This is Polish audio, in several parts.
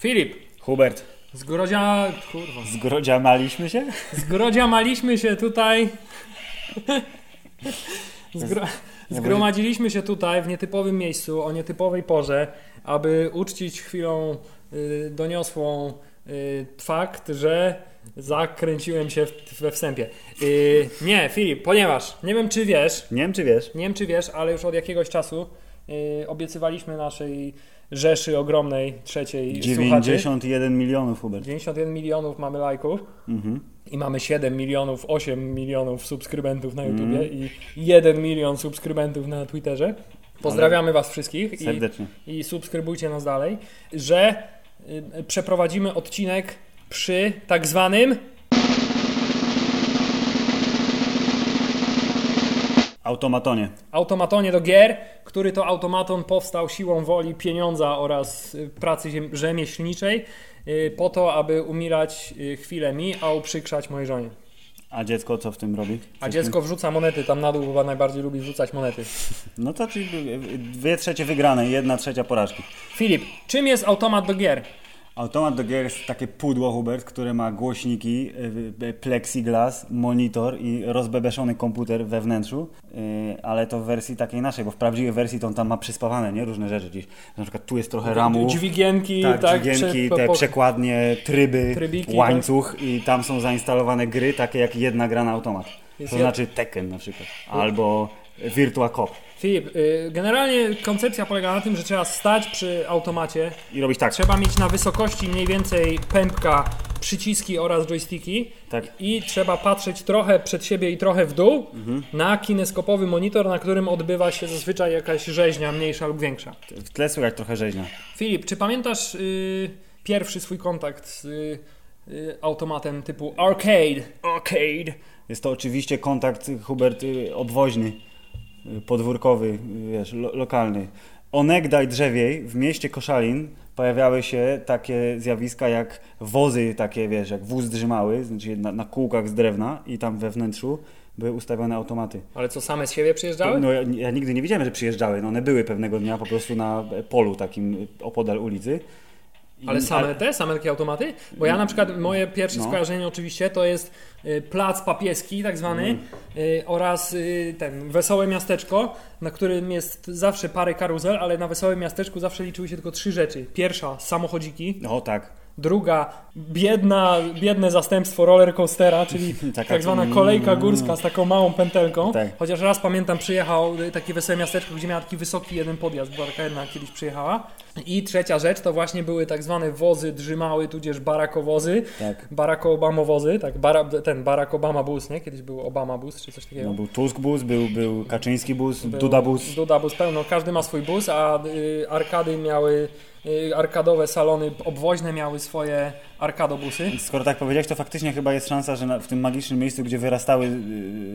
Filip, Hubert, zgrodzia... kurwa. zgrodziamaliśmy się? Zgrodziamaliśmy się tutaj... Zgro... Zgromadziliśmy się tutaj w nietypowym miejscu, o nietypowej porze, aby uczcić chwilą y, doniosłą y, fakt, że zakręciłem się we wstępie. Y, nie, Filip, ponieważ nie wiem czy wiesz, Nie wiem, czy wiesz. nie wiem czy wiesz, ale już od jakiegoś czasu y, obiecywaliśmy naszej rzeszy ogromnej, trzeciej słuchaczy. 91 milionów, Hubert. 91 milionów mamy lajków Mhm. i mamy 7 milionów, 8 milionów subskrybentów na Mhm. YouTubie i 1 milion subskrybentów na Twitterze. Pozdrawiamy Was wszystkich i, Serdecznie. i subskrybujcie nas dalej, że y, przeprowadzimy odcinek przy tak zwanym Automatonie. automatonie do gier, który to automaton powstał siłą woli, pieniądza oraz y, pracy rzemieślniczej y, po to, aby umilać y, chwilę mi, a uprzykrzać mojej żonie. A dziecko co w tym robi? A dziecko wrzuca monety tam na dół, chyba najbardziej lubi wrzucać monety. No to czyli dwie trzecie wygrane, jedna trzecia porażki. Filip, czym jest automat do gier? Automat do gier jest takie pudło, Hubert, które ma głośniki, y, y, plexiglas, monitor i rozbebeszony komputer we wnętrzu, y, ale to w wersji takiej naszej, bo w prawdziwej wersji to on tam ma przyspawane, nie? Różne rzeczy gdzieś. Na przykład tu jest trochę ramu. Dźwigienki, Tak, tak, dźwigienki, prze- te przekładnie, tryby, Trybiki, łańcuch i tam są zainstalowane gry takie jak jedna gra na automat. Jest to znaczy Tekken na przykład, albo Virtua Cop Filip, y, generalnie koncepcja polega na tym, że trzeba stać przy automacie, i robić tak. trzeba mieć na wysokości mniej więcej pępka przyciski oraz joysticki Tak. i trzeba patrzeć trochę przed siebie i trochę w dół Mhm. na kineskopowy monitor, na którym odbywa się zazwyczaj jakaś rzeźnia mniejsza lub większa. W tle słychać trochę rzeźnia. Filip, czy pamiętasz y, pierwszy swój kontakt z y, automatem typu arcade? Arcade. Jest to oczywiście kontakt, Hubert, obwoźny, podwórkowy, wiesz, lo, lokalny. Onegdaj drzewiej w mieście Koszalin pojawiały się takie zjawiska jak wozy takie, wiesz, jak wóz drzymały, znaczy na, na kółkach z drewna i tam we wnętrzu były ustawione automaty. Ale co, same z siebie przyjeżdżały? No, ja, ja nigdy nie widziałem, że przyjeżdżały. No, one były pewnego dnia po prostu na polu takim opodal ulicy. Ale same te, same takie automaty? Bo ja na przykład, moje pierwsze No. skojarzenie oczywiście to jest y, plac papieski tak zwany Mm. y, oraz y, ten wesołe miasteczko, na którym jest zawsze parę karuzel, ale na wesołym miasteczku zawsze liczyły się tylko trzy rzeczy. Pierwsza, samochodziki. O tak. Druga, biedna, biedne zastępstwo roller coastera, czyli Taka- tak zwana kolejka górska z taką małą pętelką. Tak. Chociaż raz pamiętam, przyjechał takie wesołe miasteczko, gdzie miała taki wysoki jeden podjazd, była taka jedna kiedyś przyjechała. I trzecia rzecz to właśnie były tak zwane wozy drzymały, tudzież barakowozy, Tak. Barack Obama wozy, tak, bara, ten Barack Obama bus, nie? Kiedyś był Obama bus czy coś takiego. No, był Tusk bus, był, był Kaczyński bus, Był Duda bus. Duda bus pełno, każdy ma swój bus, a y, arkady miały, y, arkadowe salony obwoźne miały swoje arkadobusy. Skoro tak powiedziałeś, to faktycznie chyba jest szansa, że na, w tym magicznym miejscu, gdzie wyrastały y,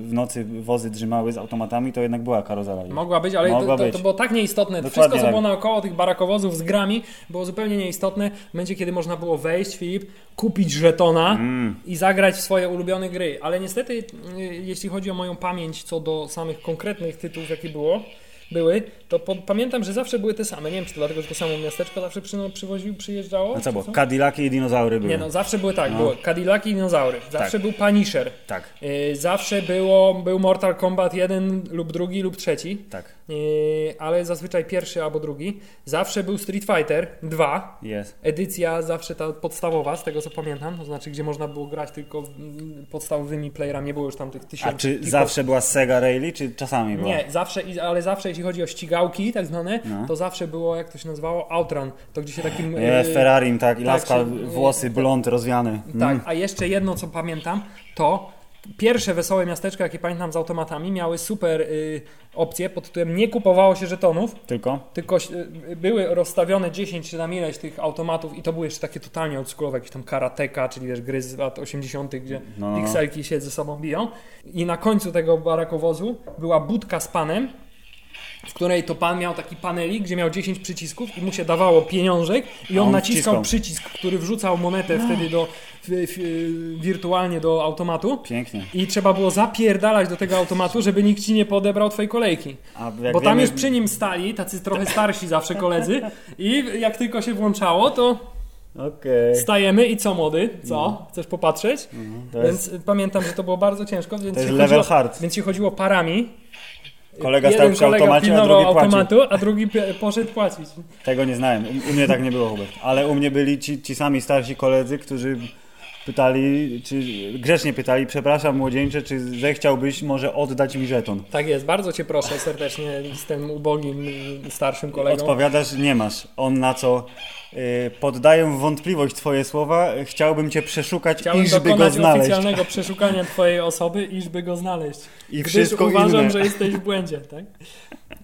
w nocy wozy drzymały z automatami, to jednak była karuzela. Mogła być, ale Mogła to, to, to było tak nieistotne. Dokładnie Wszystko, co tak. było naokoło tych barakowozów z grami, było zupełnie nieistotne. W momencie, kiedy można było wejść, Filip, kupić żetona Mm. i zagrać w swoje ulubione gry. Ale niestety, y, jeśli chodzi o moją pamięć co do samych konkretnych tytułów, jakie było, były, to po, pamiętam, że zawsze były te same. Nie wiem, czy to dlatego, że to samo miasteczko zawsze przy, przywoził, przyjeżdżało. A co było? czy Cadillaki i dinozaury były. Nie no, zawsze były tak, No. było Cadillaki i dinozaury, zawsze Tak. był Punisher, Tak, y, zawsze było, był Mortal Kombat 1 lub drugi lub trzeci, tak. Yy, ale zazwyczaj pierwszy albo drugi. Zawsze był Street Fighter 2. Jest. Edycja zawsze ta podstawowa, z tego co pamiętam, to znaczy gdzie można było grać tylko mm, podstawowymi playerami, nie było już tam tych A tysięcy. czy kilku- zawsze była Sega Rally, czy czasami była? Nie, zawsze, ale zawsze jeśli chodzi o ścigałki tak zwane, No. to zawsze było, jak to się nazywało, Outrun. To gdzie się takim... Nie, yy, Ferrarim, tak, i tak, laska, się- włosy, blond, rozwiany. Tak, Mm. a jeszcze jedno, co pamiętam, to pierwsze wesołe miasteczko, jakie pamiętam z automatami, miały super y, opcje pod tytułem nie kupowało się żetonów, Tylko? tylko y, były rozstawione 10 czy tam ileś tych automatów i to były jeszcze takie totalnie oldschoolowe, jakieś tam karateka, czyli wiesz, gry z lat 80., gdzie No, no, no. pikselki się ze sobą biją. I na końcu tego barakowozu była budka z panem w której to pan miał taki panelik, gdzie miał 10 przycisków i mu się dawało pieniążek i on, on naciskał wciskał. przycisk, który wrzucał monetę wtedy do, w, w, wirtualnie do automatu. Pięknie. I trzeba było zapierdalać do tego automatu, żeby nikt ci nie podebrał twojej kolejki. Bo tam wiemy- już przy nim stali tacy trochę starsi zawsze koledzy i jak tylko się włączało, to Okej. stajemy i co młody? Co? Chcesz popatrzeć? To Więc jest, pamiętam, że to było bardzo ciężko, więc to jest level chodziło, hard. Więc się chodziło parami. Kolega stał przy automacie, a drugi płacił. automatu, a drugi poszedł płacić. Tego nie znałem. U, u mnie tak nie było, Hubert. Ale u mnie byli ci, ci sami starsi koledzy, którzy pytali, czy grzecznie pytali, przepraszam młodzieńcze, czy zechciałbyś może oddać mi żeton? Tak jest, bardzo cię proszę serdecznie z tym ubogim starszym kolegą. Odpowiadasz, nie masz. On na co poddaję w wątpliwość twoje słowa, chciałbym cię przeszukać, Chciałbym iżby go znaleźć. oficjalnego przeszukania twojej osoby, iżby go znaleźć. I wszystko uważam, inne. że jesteś w błędzie, tak?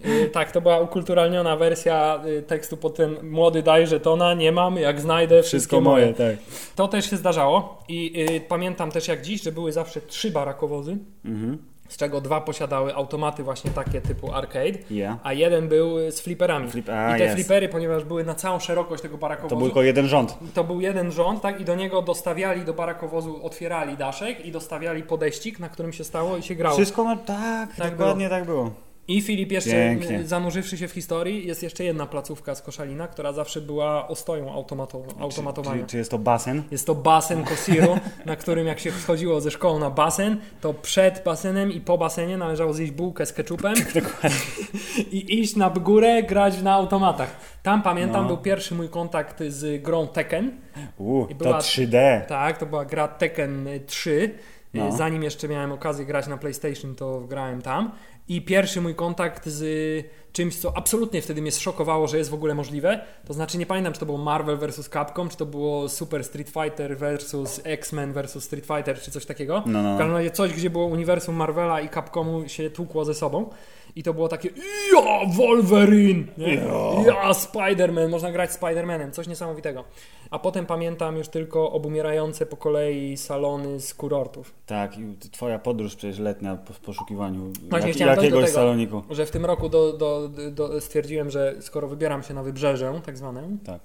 Y, tak, to była ukulturalniona wersja y, tekstu pod tym młody daj żetona, nie mam, jak znajdę, wszystko, Wszystko moje, tak. To też się zdarzało i y, pamiętam też jak dziś, że były zawsze trzy barakowozy, Mhm. Z czego dwa posiadały automaty właśnie takie typu arcade, Ja. a jeden był y, z fliperami. Flip- a, I te jest. flipery, ponieważ były na całą szerokość tego barakowozu, To był tylko jeden rząd. to był jeden rząd, tak? I do niego dostawiali, do barakowozu otwierali daszek i dostawiali podeścik, na którym się stało i się grało. Wszystko ma... Tak, Tak dokładnie tak było. I Filip jeszcze, Pięknie. zanurzywszy się w historii, jest jeszcze jedna placówka z Koszalina, która zawsze była ostoją automato, automatowania. Czy, czy jest to basen? Jest to basen Kosiru, na którym jak się schodziło ze szkoły na basen, to przed basenem i po basenie należało zjeść bułkę z ketchupem i iść na górę, grać na automatach. Tam pamiętam, No. był pierwszy mój kontakt z grą Tekken. U, I to była- 3D. Tak, to była gra Tekken 3. No. Zanim jeszcze miałem okazję grać na PlayStation, to grałem tam. I pierwszy mój kontakt z czymś, co absolutnie wtedy mnie zszokowało, że jest w ogóle możliwe. To znaczy, nie pamiętam, czy to było Marvel vs. Capcom, czy to było Super Street Fighter vs. X-Men vs. Street Fighter, czy coś takiego. No, no, W każdym razie coś, gdzie było uniwersum Marvela i Capcomu się tłukło ze sobą. I to było takie ja Wolverine, nie? ja Spider-Man, można grać Spider-Manem, coś niesamowitego. A potem pamiętam już tylko obumierające po kolei salony z kurortów. Tak, i twoja podróż przecież letnia po- w poszukiwaniu jak, jakiegoś tego. saloniku. Że w tym roku do, do, do stwierdziłem, że skoro wybieram się na wybrzeże, tak zwane, Tak.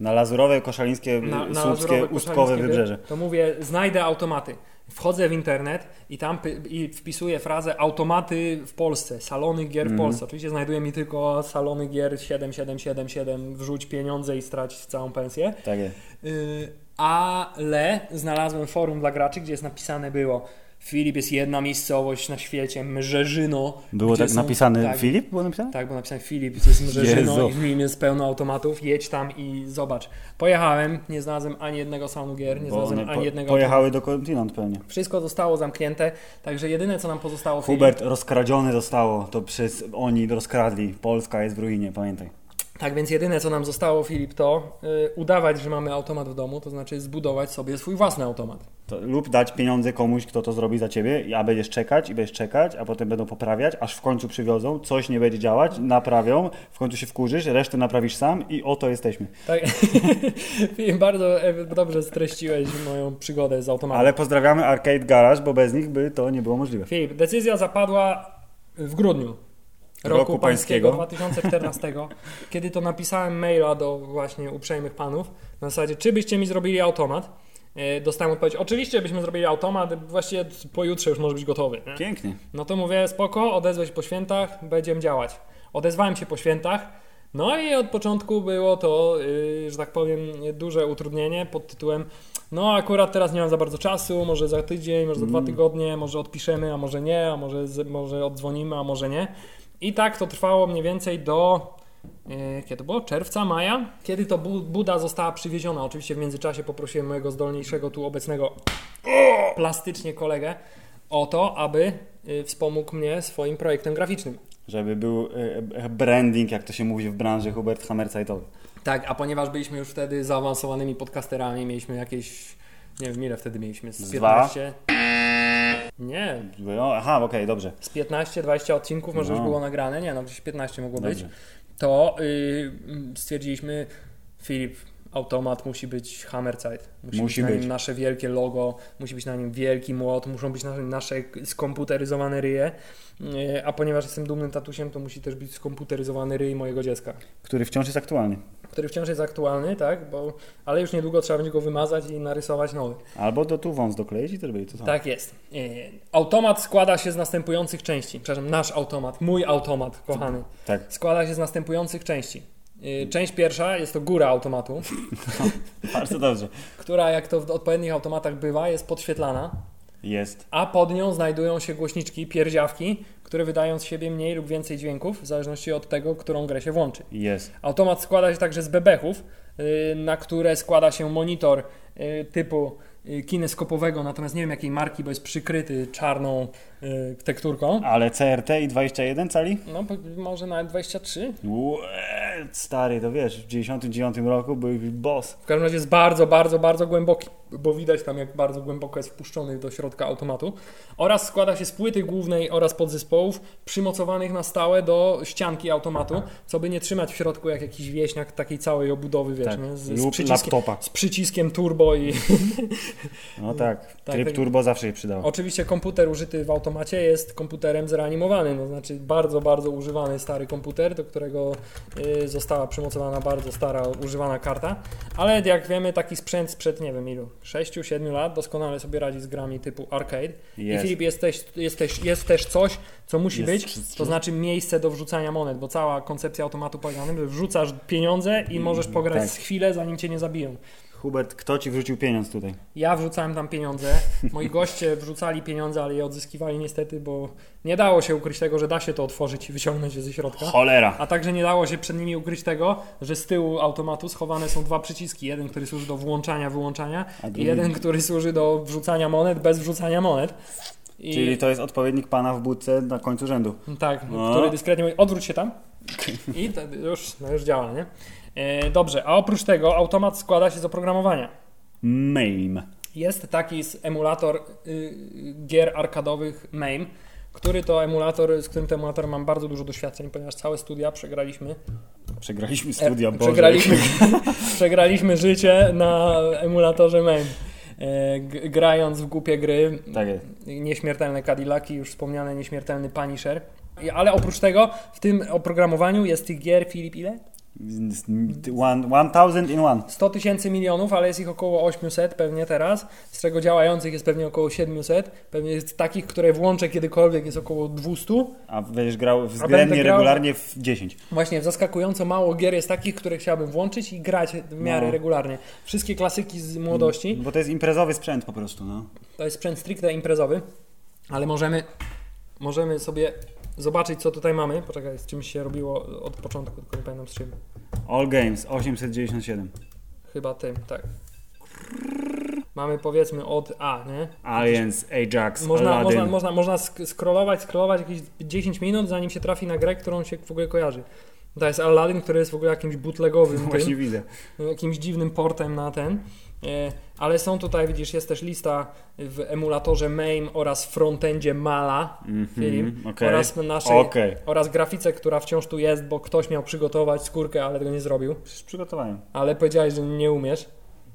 Na lazurowe, koszalińskie, na, na słupskie, ustkowe wybrzeże. To mówię, znajdę automaty. Wchodzę w internet i tam i wpisuję frazę automaty w Polsce, salony gier w Mhm. Polsce. Oczywiście znajduje mi tylko salony gier 7777, wrzuć pieniądze i strać całą pensję. Tak jest. Yy, ale znalazłem forum dla graczy, gdzie jest napisane było Filip jest jedna miejscowość na świecie, Mrzeżyno. Było tak są- napisane tak, Filip? Było napisane? tak, było napisane Filip, to jest Mrzeżyno Jezu. i w nim jest pełno automatów, jedź tam i zobacz. Pojechałem, nie znalazłem ani jednego salonu gier, nie Bo znalazłem ani po, jednego pojechały do kontynent pewnie. Wszystko zostało zamknięte, także jedyne co nam pozostało Filip, Hubert rozkradzione zostało, to przez oni rozkradli. Polska jest w ruinie, pamiętaj. Tak więc jedyne co nam zostało Filip to y, udawać, że mamy automat w domu, to znaczy zbudować sobie swój własny automat. To, lub dać pieniądze komuś, kto to zrobi za ciebie, a będziesz czekać i będziesz czekać, a potem będą poprawiać, aż w końcu przywiozą, coś nie będzie działać, naprawią, w końcu się wkurzysz, resztę naprawisz sam i oto jesteśmy. Tak. Filip, bardzo e, dobrze streściłeś moją przygodę z automatem. Ale pozdrawiamy Arcade Garage, bo bez nich by to nie było możliwe. Filip, decyzja zapadła w grudniu roku, Roku pańskiego. 2014, kiedy to napisałem maila do właśnie uprzejmych panów na zasadzie, czy byście mi zrobili automat. E, Dostałem odpowiedź, oczywiście byśmy zrobili automat, właściwie pojutrze już może być gotowy. nie? Pięknie. No to mówię, spoko, odezwę się po świętach, będziemy działać. Odezwałem się po świętach, no i od początku było to, yy, że tak powiem, duże utrudnienie pod tytułem no akurat teraz nie mam za bardzo czasu, może za tydzień, może za dwa tygodnie, może odpiszemy, a może nie, a może, może oddzwonimy, a może nie. I tak to trwało mniej więcej do kiedy to było? Czerwca, maja? Kiedy to Bu- Buda została przywieziona. Oczywiście w międzyczasie poprosiłem mojego zdolniejszego tu obecnego plastycznie kolegę o to, aby y, wspomógł mnie swoim projektem graficznym. Żeby był e, e, branding, jak to się mówi w branży, Hubert Hammerzeitowy. Tak, a ponieważ byliśmy już wtedy zaawansowanymi podcasterami, mieliśmy jakieś, nie wiem ile wtedy mieliśmy, z Z 15? Nie, No, aha, okej, dobrze. z 15-20 odcinków może No. już było nagrane, nie no, gdzieś 15 mogło być. To y, stwierdziliśmy, Filip, automat musi być Hammerzeit. Musi, Musi być na być. nim nasze wielkie logo, musi być na nim wielki młot, muszą być na, nasze skomputeryzowane ryje. E, A ponieważ jestem dumnym tatusiem, to musi też być skomputeryzowany ryj mojego dziecka, Który wciąż jest aktualny. Który wciąż jest aktualny, tak? Bo, ale już niedługo trzeba będzie go wymazać i narysować nowy. Albo do tu wąs dokleić i też będzie to samo. Tak jest. E, Automat składa się z następujących części. Przepraszam, nasz automat, mój automat, kochany. Tak. Składa się z następujących części. E, Część pierwsza jest to góra automatu, Bardzo dobrze. która jak to w odpowiednich automatach bywa, jest podświetlana, Jest. a pod nią znajdują się głośniczki, pierdziawki, które wydają z siebie mniej lub więcej dźwięków, w zależności od tego, którą grę się włączy. Jest. Automat składa się także z bebechów, y, na które składa się monitor y, typu y, kineskopowego, natomiast nie wiem jakiej marki, bo jest przykryty czarną y, tekturką. Ale CRT i 21 cali? No, może nawet 23. Łe, stary, to wiesz, w 99 roku był boss. W każdym razie jest bardzo, bardzo, bardzo głęboki, bo widać tam jak bardzo głęboko jest wpuszczony do środka automatu. Oraz składa się z płyty głównej oraz podzespołów przymocowanych na stałe do ścianki automatu, co by nie trzymać w środku jak jakiś wieśniak takiej całej obudowy, wiesz, Tak. nie? Z, z, Lub przyciskiem, laptopa. z przyciskiem turbo i No tak, tryb tak. turbo zawsze się przydał. Oczywiście komputer użyty w automacie jest komputerem zreanimowany, no znaczy bardzo, bardzo używany stary komputer, do którego y, została przymocowana bardzo stara, używana karta, ale jak wiemy taki sprzęt sprzed, nie wiem ilu, 6-7 lat doskonale sobie radzi z grami typu arcade. I Jest. Filip, jest też, jest, też, jest też coś, co musi Jest być, to znaczy miejsce do wrzucania monet, bo cała koncepcja automatu polega na tym, że wrzucasz pieniądze i możesz pograć tak. z chwilę, zanim cię nie zabiją. Hubert, kto ci wrzucił pieniądz tutaj? Ja wrzucałem tam pieniądze, moi goście wrzucali pieniądze, ale je odzyskiwali niestety, bo nie dało się ukryć tego, że da się to otworzyć i wyciągnąć je ze środka. Cholera! A także nie dało się przed nimi ukryć tego, że z tyłu automatu schowane są dwa przyciski. Jeden, który służy do włączania, wyłączania i jeden, który służy do wrzucania monet bez wrzucania monet. I, Czyli to jest odpowiednik pana w budce na końcu rzędu. Tak, No. który dyskretnie mówi, odwróć się tam i już, no już działa, nie? E, dobrze, a oprócz tego automat składa się z oprogramowania. MAME. Jest taki emulator y, gier arkadowych MAME, który to emulator, z którym to emulatorem mam bardzo dużo doświadczeń, ponieważ całe studia przegraliśmy. Przegraliśmy studia, e, Boże. przegraliśmy, przegraliśmy życie na emulatorze MAME. E, g- grając w głupie gry, Tak jest. nieśmiertelne Cadillaki, już wspomniany nieśmiertelny Punisher. Ale oprócz tego w tym oprogramowaniu jest tych gier, Filip, ile? One, thousand in one. 100 tysięcy milionów, ale jest ich około 800 pewnie teraz, z czego działających jest pewnie około 700. Pewnie jest takich, które włączę kiedykolwiek jest około 200. A będziesz grał względnie grał- regularnie w 10. Właśnie zaskakująco mało gier jest takich, które chciałbym włączyć i grać w miarę No. regularnie. Wszystkie klasyki z młodości. Bo to jest imprezowy sprzęt po prostu, no. To jest sprzęt stricte imprezowy, ale możemy, możemy sobie zobaczyć, co tutaj mamy. Poczekaj, z czymś się robiło od początku, tylko nie pamiętam z czym. All Games 897. Chyba tym, tak. Mamy powiedzmy od A, nie? Aliens, Ajax, Można, Aladdin. można, można, można scrollować, scrollować jakieś 10 minut, zanim się trafi na grę, którą się w ogóle kojarzy. To jest Aladdin, który jest w ogóle jakimś bootlegowym, tym, Właśnie widzę. jakimś dziwnym portem na ten. E, Ale są tutaj, widzisz, jest też lista w emulatorze MAME oraz frontendzie Mala Filip, Mhm, okej. oraz naszej, Okej. oraz grafice, która wciąż tu jest, bo ktoś miał przygotować skórkę, ale tego nie zrobił. Przecież przygotowałem. Ale powiedziałeś, że nie umiesz.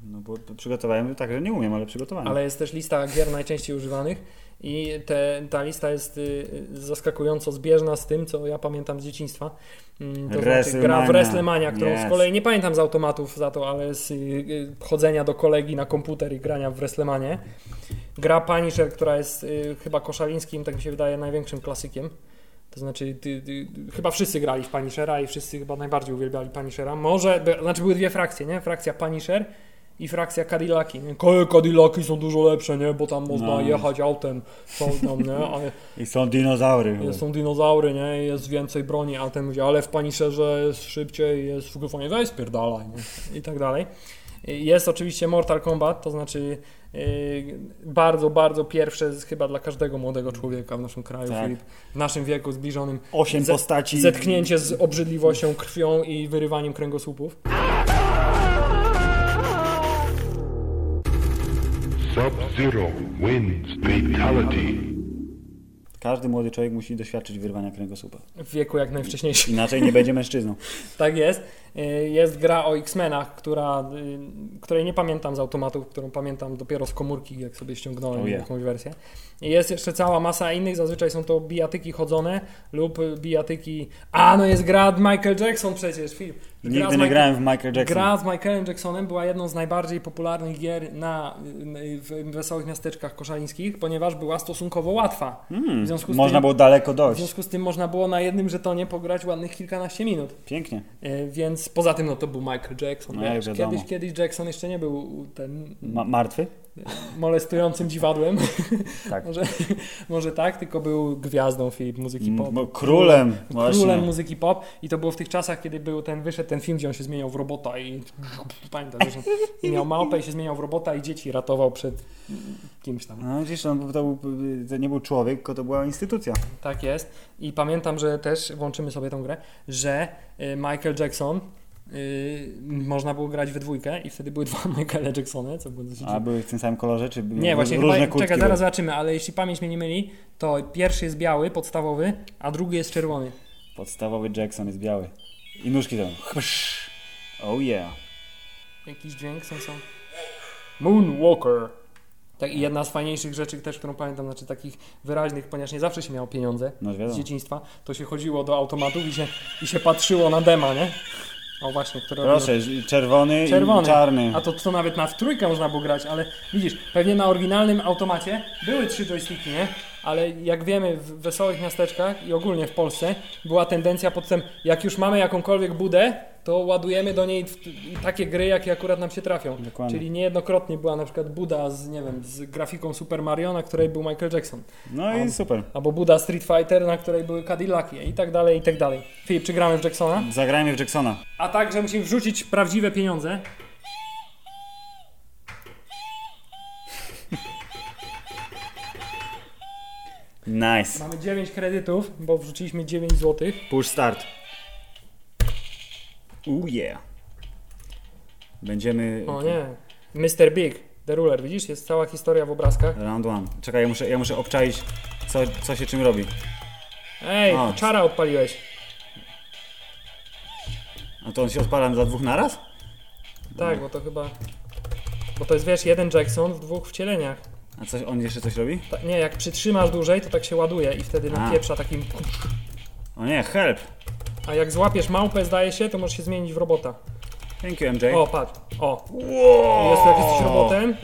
No bo to przygotowałem tak, że nie umiem, ale przygotowałem. Ale jest też lista gier najczęściej używanych i te, ta lista jest y, y, zaskakująco zbieżna z tym, co ja pamiętam z dzieciństwa. Mm, To znaczy gra w WrestleMania. Którą Yes. z kolei nie pamiętam z automatów za to, ale z y, chodzenia do kolegi na komputer i grania w WrestleManie. Gra Punisher, która jest chyba koszalińskim, tak mi się wydaje, największym klasykiem. To znaczy, ty, ty, chyba wszyscy grali w Punishera i wszyscy chyba najbardziej uwielbiali Punishera. Może, znaczy były dwie frakcje, nie? Frakcja Punisher i frakcja Cadillaki. Cadillaki są dużo lepsze, nie? Bo tam można No. jechać autem, są tam, nie? Ale I są dinozaury. jest- są dinozaury, nie? Jest więcej broni, a ten mówi, ale w Punisherze jest szybciej, jest w ogóle weź spierdalaj, nie? I tak dalej. Jest oczywiście Mortal Kombat, to znaczy yy, bardzo, bardzo pierwsze chyba dla każdego młodego człowieka w naszym kraju, Tak. Filip, w naszym wieku zbliżonym. Osiem postaci. Zetknięcie z obrzydliwością, krwią i wyrywaniem kręgosłupów. Sub-Zero wins fatality. Każdy młody człowiek musi doświadczyć wyrwania kręgosłupa. W wieku jak najwcześniejszym. Inaczej nie będzie mężczyzną. Tak jest. Y, Jest gra o X-Menach, która, y, której nie pamiętam z automatów, którą pamiętam dopiero z komórki, jak sobie ściągnąłem Oh yeah. jakąś wersję. Jest jeszcze cała masa innych, zazwyczaj są to bijatyki chodzone lub bijatyki... A, no jest gra Michael Jackson przecież, film. Nigdy nie Michael- grałem w Michael Jackson. Gra z Michaelem Jacksonem była jedną z najbardziej popularnych gier na, w wesołych miasteczkach koszalińskich, ponieważ była stosunkowo łatwa. Hmm, W można tym- było daleko W dojść. związku z tym można było na jednym żetonie pograć ładnych kilkanaście minut. Pięknie. E, Więc poza tym no to był Michael Jackson. No, kiedyś, kiedyś Jackson jeszcze nie był ten Ma martwy? Molestującym dziwadłem. Tak. może, może tak, tylko był gwiazdą Filip muzyki pop. M- bo królem, właśnie. Królem muzyki pop i to było w tych czasach, kiedy był ten, wyszedł ten film, gdzie on się zmieniał w robota i pamiętam, że miał małpę i się zmieniał w robota i dzieci ratował przed kimś tam. No widzisz, on, to, był, to nie był człowiek, tylko to była instytucja. Tak jest. I pamiętam, że też włączymy sobie tą grę, że y, Michael Jackson y, można było grać we dwójkę i wtedy były dwa Michaele Jacksony, co było dosyć... A były w tym samym kolorze, czy były Nie, właśnie różne chyba, kurtki? czekaj, zaraz zobaczymy, ale jeśli pamięć mnie nie myli, to pierwszy jest biały, podstawowy, a drugi jest czerwony. Podstawowy Jackson jest biały. I nóżki tam. Oh yeah. Jakiś dźwięk są są. Moonwalker. Tak, i jedna z fajniejszych rzeczy też, którą pamiętam, znaczy takich wyraźnych, ponieważ nie zawsze się miało pieniądze No z dzieciństwa, to się chodziło do automatów i się, i się patrzyło na dema, nie? O właśnie, które Proszę, ż- czerwony, Czerwony. i czarny. A to, to nawet na w trójkę można było grać, ale widzisz, pewnie na oryginalnym automacie były trzy joysticki, nie? Ale jak wiemy w wesołych miasteczkach i ogólnie w Polsce była tendencja pod tym, jak już mamy jakąkolwiek budę, to ładujemy do niej takie gry, jakie akurat nam się trafią. Dokładnie. Czyli niejednokrotnie była na przykład buda z, nie wiem, z grafiką Super Mario, na której był Michael Jackson. No i super. Albo buda Street Fighter, na której były Cadillaki i tak dalej, i tak dalej. Filip, czy gramy w Jacksona? Zagrajmy w Jacksona. A także musimy wrzucić prawdziwe pieniądze. Nice. Mamy 9 kredytów, bo wrzuciliśmy 9 zł. Push start. Ooh yeah. Będziemy... O nie. Mr. Big, The Ruler, widzisz? Jest cała historia w obrazkach. Round one. Czekaj, ja muszę, ja muszę obczaić, co, co się czym robi. Ej, O. czara odpaliłeś. A to on się odpala za dwóch naraz? Tak, bo to chyba... Bo to jest, wiesz, jeden Jackson w dwóch wcieleniach. A coś, on jeszcze coś robi? Ta, nie, jak przytrzymasz dłużej, to tak się ładuje i wtedy A. napieprza takim... O nie, help. A jak złapiesz małpę, zdaje się, to możesz się zmienić w robota. Thank you, MJ. O, patrz. O, Wow. jest jak jesteś robotem.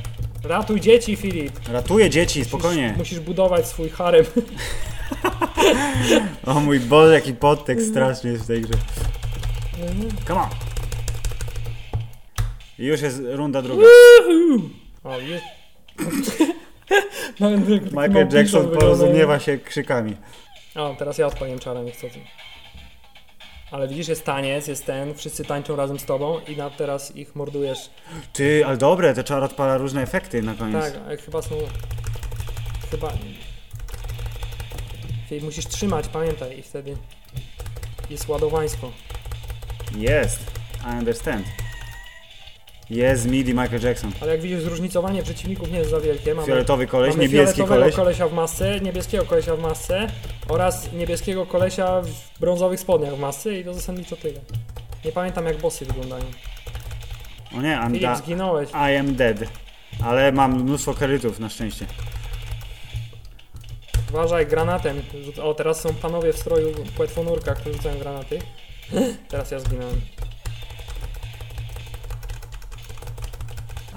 Ratuj dzieci, Filip. Ratuję dzieci, spokojnie. Musisz, budować swój harem. O mój Boże, jaki podtekst straszny jest w tej grze. Come on. I już jest runda druga. O, jest. No, Michael Jackson porozumiewa się krzykami. O, teraz ja odpaliłem czarę, niestety. Ale widzisz, jest taniec, jest ten, wszyscy tańczą razem z tobą i na teraz ich mordujesz. Ty, ale dobre, te czar odpala różne efekty na koniec. Tak, ale chyba są... Chyba... Musisz trzymać, pamiętaj, i wtedy jest ładowańsko. Jest. I understand. Jest midi Michael Jackson. Ale jak widzisz, zróżnicowanie przeciwników nie jest za wielkie. Mamy, Fioletowy koleś, mamy niebieski koleś. kolesia w masce, niebieskiego kolesia w masce oraz niebieskiego kolesia w brązowych spodniach w masce i to zasadniczo tyle. Nie pamiętam jak bossy wyglądają. O nie, I'm Filip, zginąłeś. I am dead. Ale mam mnóstwo kredytów na szczęście. Uważaj, granatem. O, teraz są panowie w stroju płetwonurka, którzy rzucają granaty. Teraz ja zginąłem.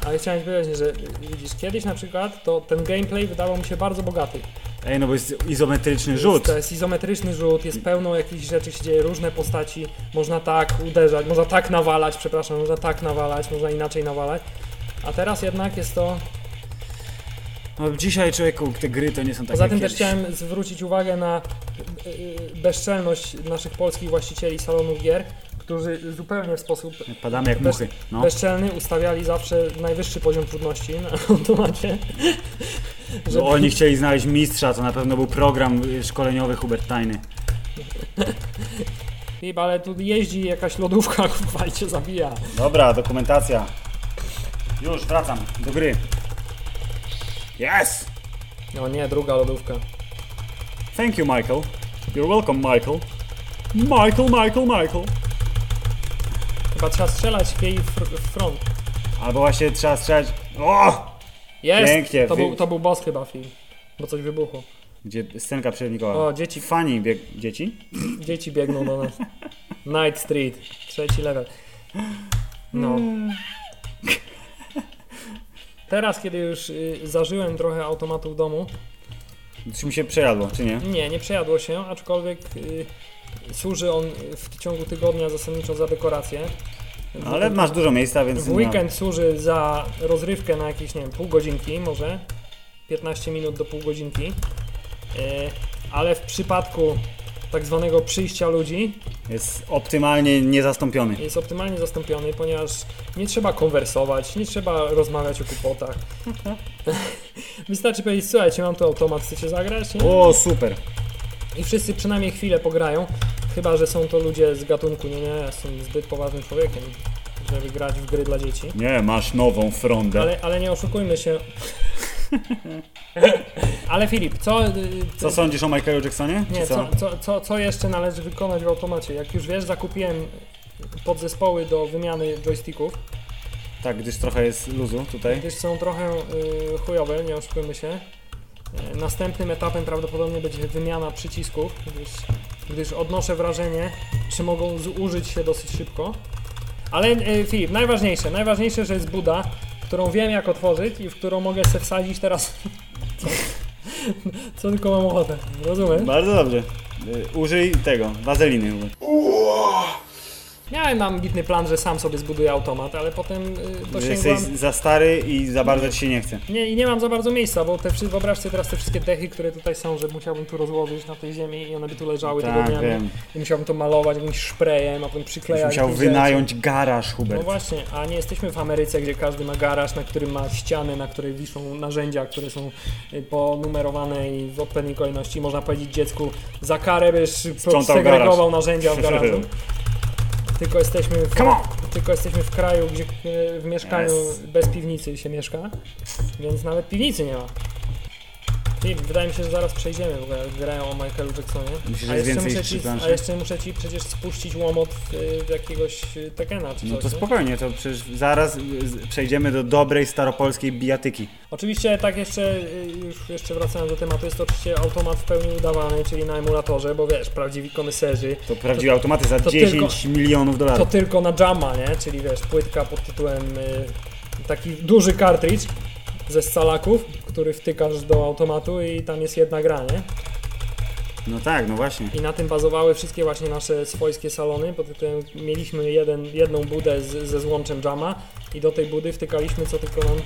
Ale chciałem ci powiedzieć, że widzisz, kiedyś na przykład to ten gameplay wydawał mi się bardzo bogaty. Ej, no bo jest izometryczny Jest, rzut. to jest izometryczny rzut, jest pełno jakichś rzeczy, się dzieje, różne postaci. Można tak uderzać, można tak nawalać, przepraszam, można tak nawalać, można inaczej nawalać. A teraz jednak jest to. No, dzisiaj człowieku, te gry to nie są takie Poza tym też chciałem zwrócić uwagę na y, y, bezczelność naszych polskich właścicieli salonów gier, którzy zupełnie w sposób Padamy jak Bez- muchy. No. bezczelny ustawiali zawsze najwyższy poziom trudności na automacie. Bo oni chcieli znaleźć mistrza, to na pewno był program szkoleniowy Hubert Tajny. Filip, ale tu jeździ jakaś lodówka, kurwa cię zabija. Dobra, dokumentacja. Już, wracam do gry. Yes! No nie, druga lodówka. Thank you, Michael. You're welcome, Michael. Michael, Michael, Michael. Chyba trzeba strzelać w jej fr- w front. Albo właśnie trzeba strzelać... O! Jest! Pięknie, To był, to był boss chyba film. Bo coś wybuchło. Gdzie scenka przernikowa. O, dzieci, Fani bieg... Dzieci? dzieci biegną do nas. Night Street, trzeci level. No. Teraz, kiedy już y, zażyłem trochę automatu w domu, Czy mi się przejadło, czy nie? nie, nie przejadło się, aczkolwiek y, służy on w ciągu tygodnia zasadniczo za dekorację. Ale masz dużo miejsca, więc... W weekend służy za rozrywkę na jakieś, nie wiem, pół godzinki może, 15 minut do pół godzinki, Yy, ale w przypadku tak zwanego przyjścia ludzi Jest optymalnie niezastąpiony. jest optymalnie zastąpiony, ponieważ nie trzeba konwersować, nie trzeba rozmawiać o kłopotach. Wystarczy powiedzieć, słuchajcie, mam tu automat, chcecie zagrać? Nie? O, super. I wszyscy przynajmniej chwilę pograją, chyba że są to ludzie z gatunku, nie, nie, ja jestem zbyt poważnym człowiekiem, żeby grać w gry dla dzieci. Nie, masz nową frondę. Ale, ale nie oszukujmy się. ale Filip, co, y, Co sądzisz o Michaelu Jacksonie? nie, Czy co, co, co, co jeszcze należy wykonać w automacie? Jak już wiesz, zakupiłem podzespoły do wymiany joysticków, Tak, gdyż trochę jest luzu tutaj. gdyż są trochę y, chujowe, nie oszukujmy się. Y, Następnym etapem prawdopodobnie będzie wymiana przycisków, gdyż, gdyż odnoszę wrażenie, że mogą zużyć się dosyć szybko. Ale y, Filip, najważniejsze, najważniejsze, że jest Buda, którą wiem jak otworzyć i w którą mogę se wsadzić teraz co, co tylko mam ochotę. Rozumiesz? Bardzo dobrze. Y, Użyj tego, wazeliny. Miałem ambitny plan, że sam sobie zbuduję automat, ale potem y, dosięgłam... Jesteś za stary i za bardzo ci się nie chce. Nie, i nie mam za bardzo miejsca, bo te, wszy- wyobraź sobie teraz te wszystkie dechy, które tutaj są, że musiałbym tu rozłożyć na tej ziemi i one by tu leżały Tak, tygodniami. wiem. I musiałbym to malować jakimś sprayem, a potem przyklejać. musiał jakieś wynająć garaż, rzeczy. Hubert. No właśnie, a nie jesteśmy w Ameryce, gdzie każdy ma garaż, na którym ma ściany, na której wiszą narzędzia, które są y, ponumerowane i w odpowiedniej kolejności. Można powiedzieć dziecku, za karę byś segregował narzędzia w garażu. Tylko jesteśmy w, tylko jesteśmy w kraju, gdzie e, w mieszkaniu Yes. bez piwnicy się mieszka, więc nawet piwnicy nie ma. I wydaje mi się, że zaraz przejdziemy w ogóle grę o Michaelu Jacksonie. Myślisz, że a, jest jeszcze więcej muszę ci, a jeszcze muszę ci przecież spuścić łomot w, w jakiegoś e, Tekena czy coś. No to nie? spokojnie, to przecież zaraz y, przejdziemy do dobrej staropolskiej bijatyki. Oczywiście tak jeszcze, y, już jeszcze wracając do tematu, jest to oczywiście automat w pełni udawany, czyli na emulatorze, bo wiesz, prawdziwi koneserzy To prawdziwe automaty za to 10 milionów To dolarów. tylko na Jamma, nie? Czyli wiesz, płytka pod tytułem y, taki duży kartridż ze scalaków, który wtykasz do automatu i tam jest jedna gra, nie? No tak, no właśnie. I na tym bazowały wszystkie właśnie nasze swojskie salony, pod mieliśmy jeden, jedną budę z, ze złączem Jamma i do tej budy wtykaliśmy co tylko nam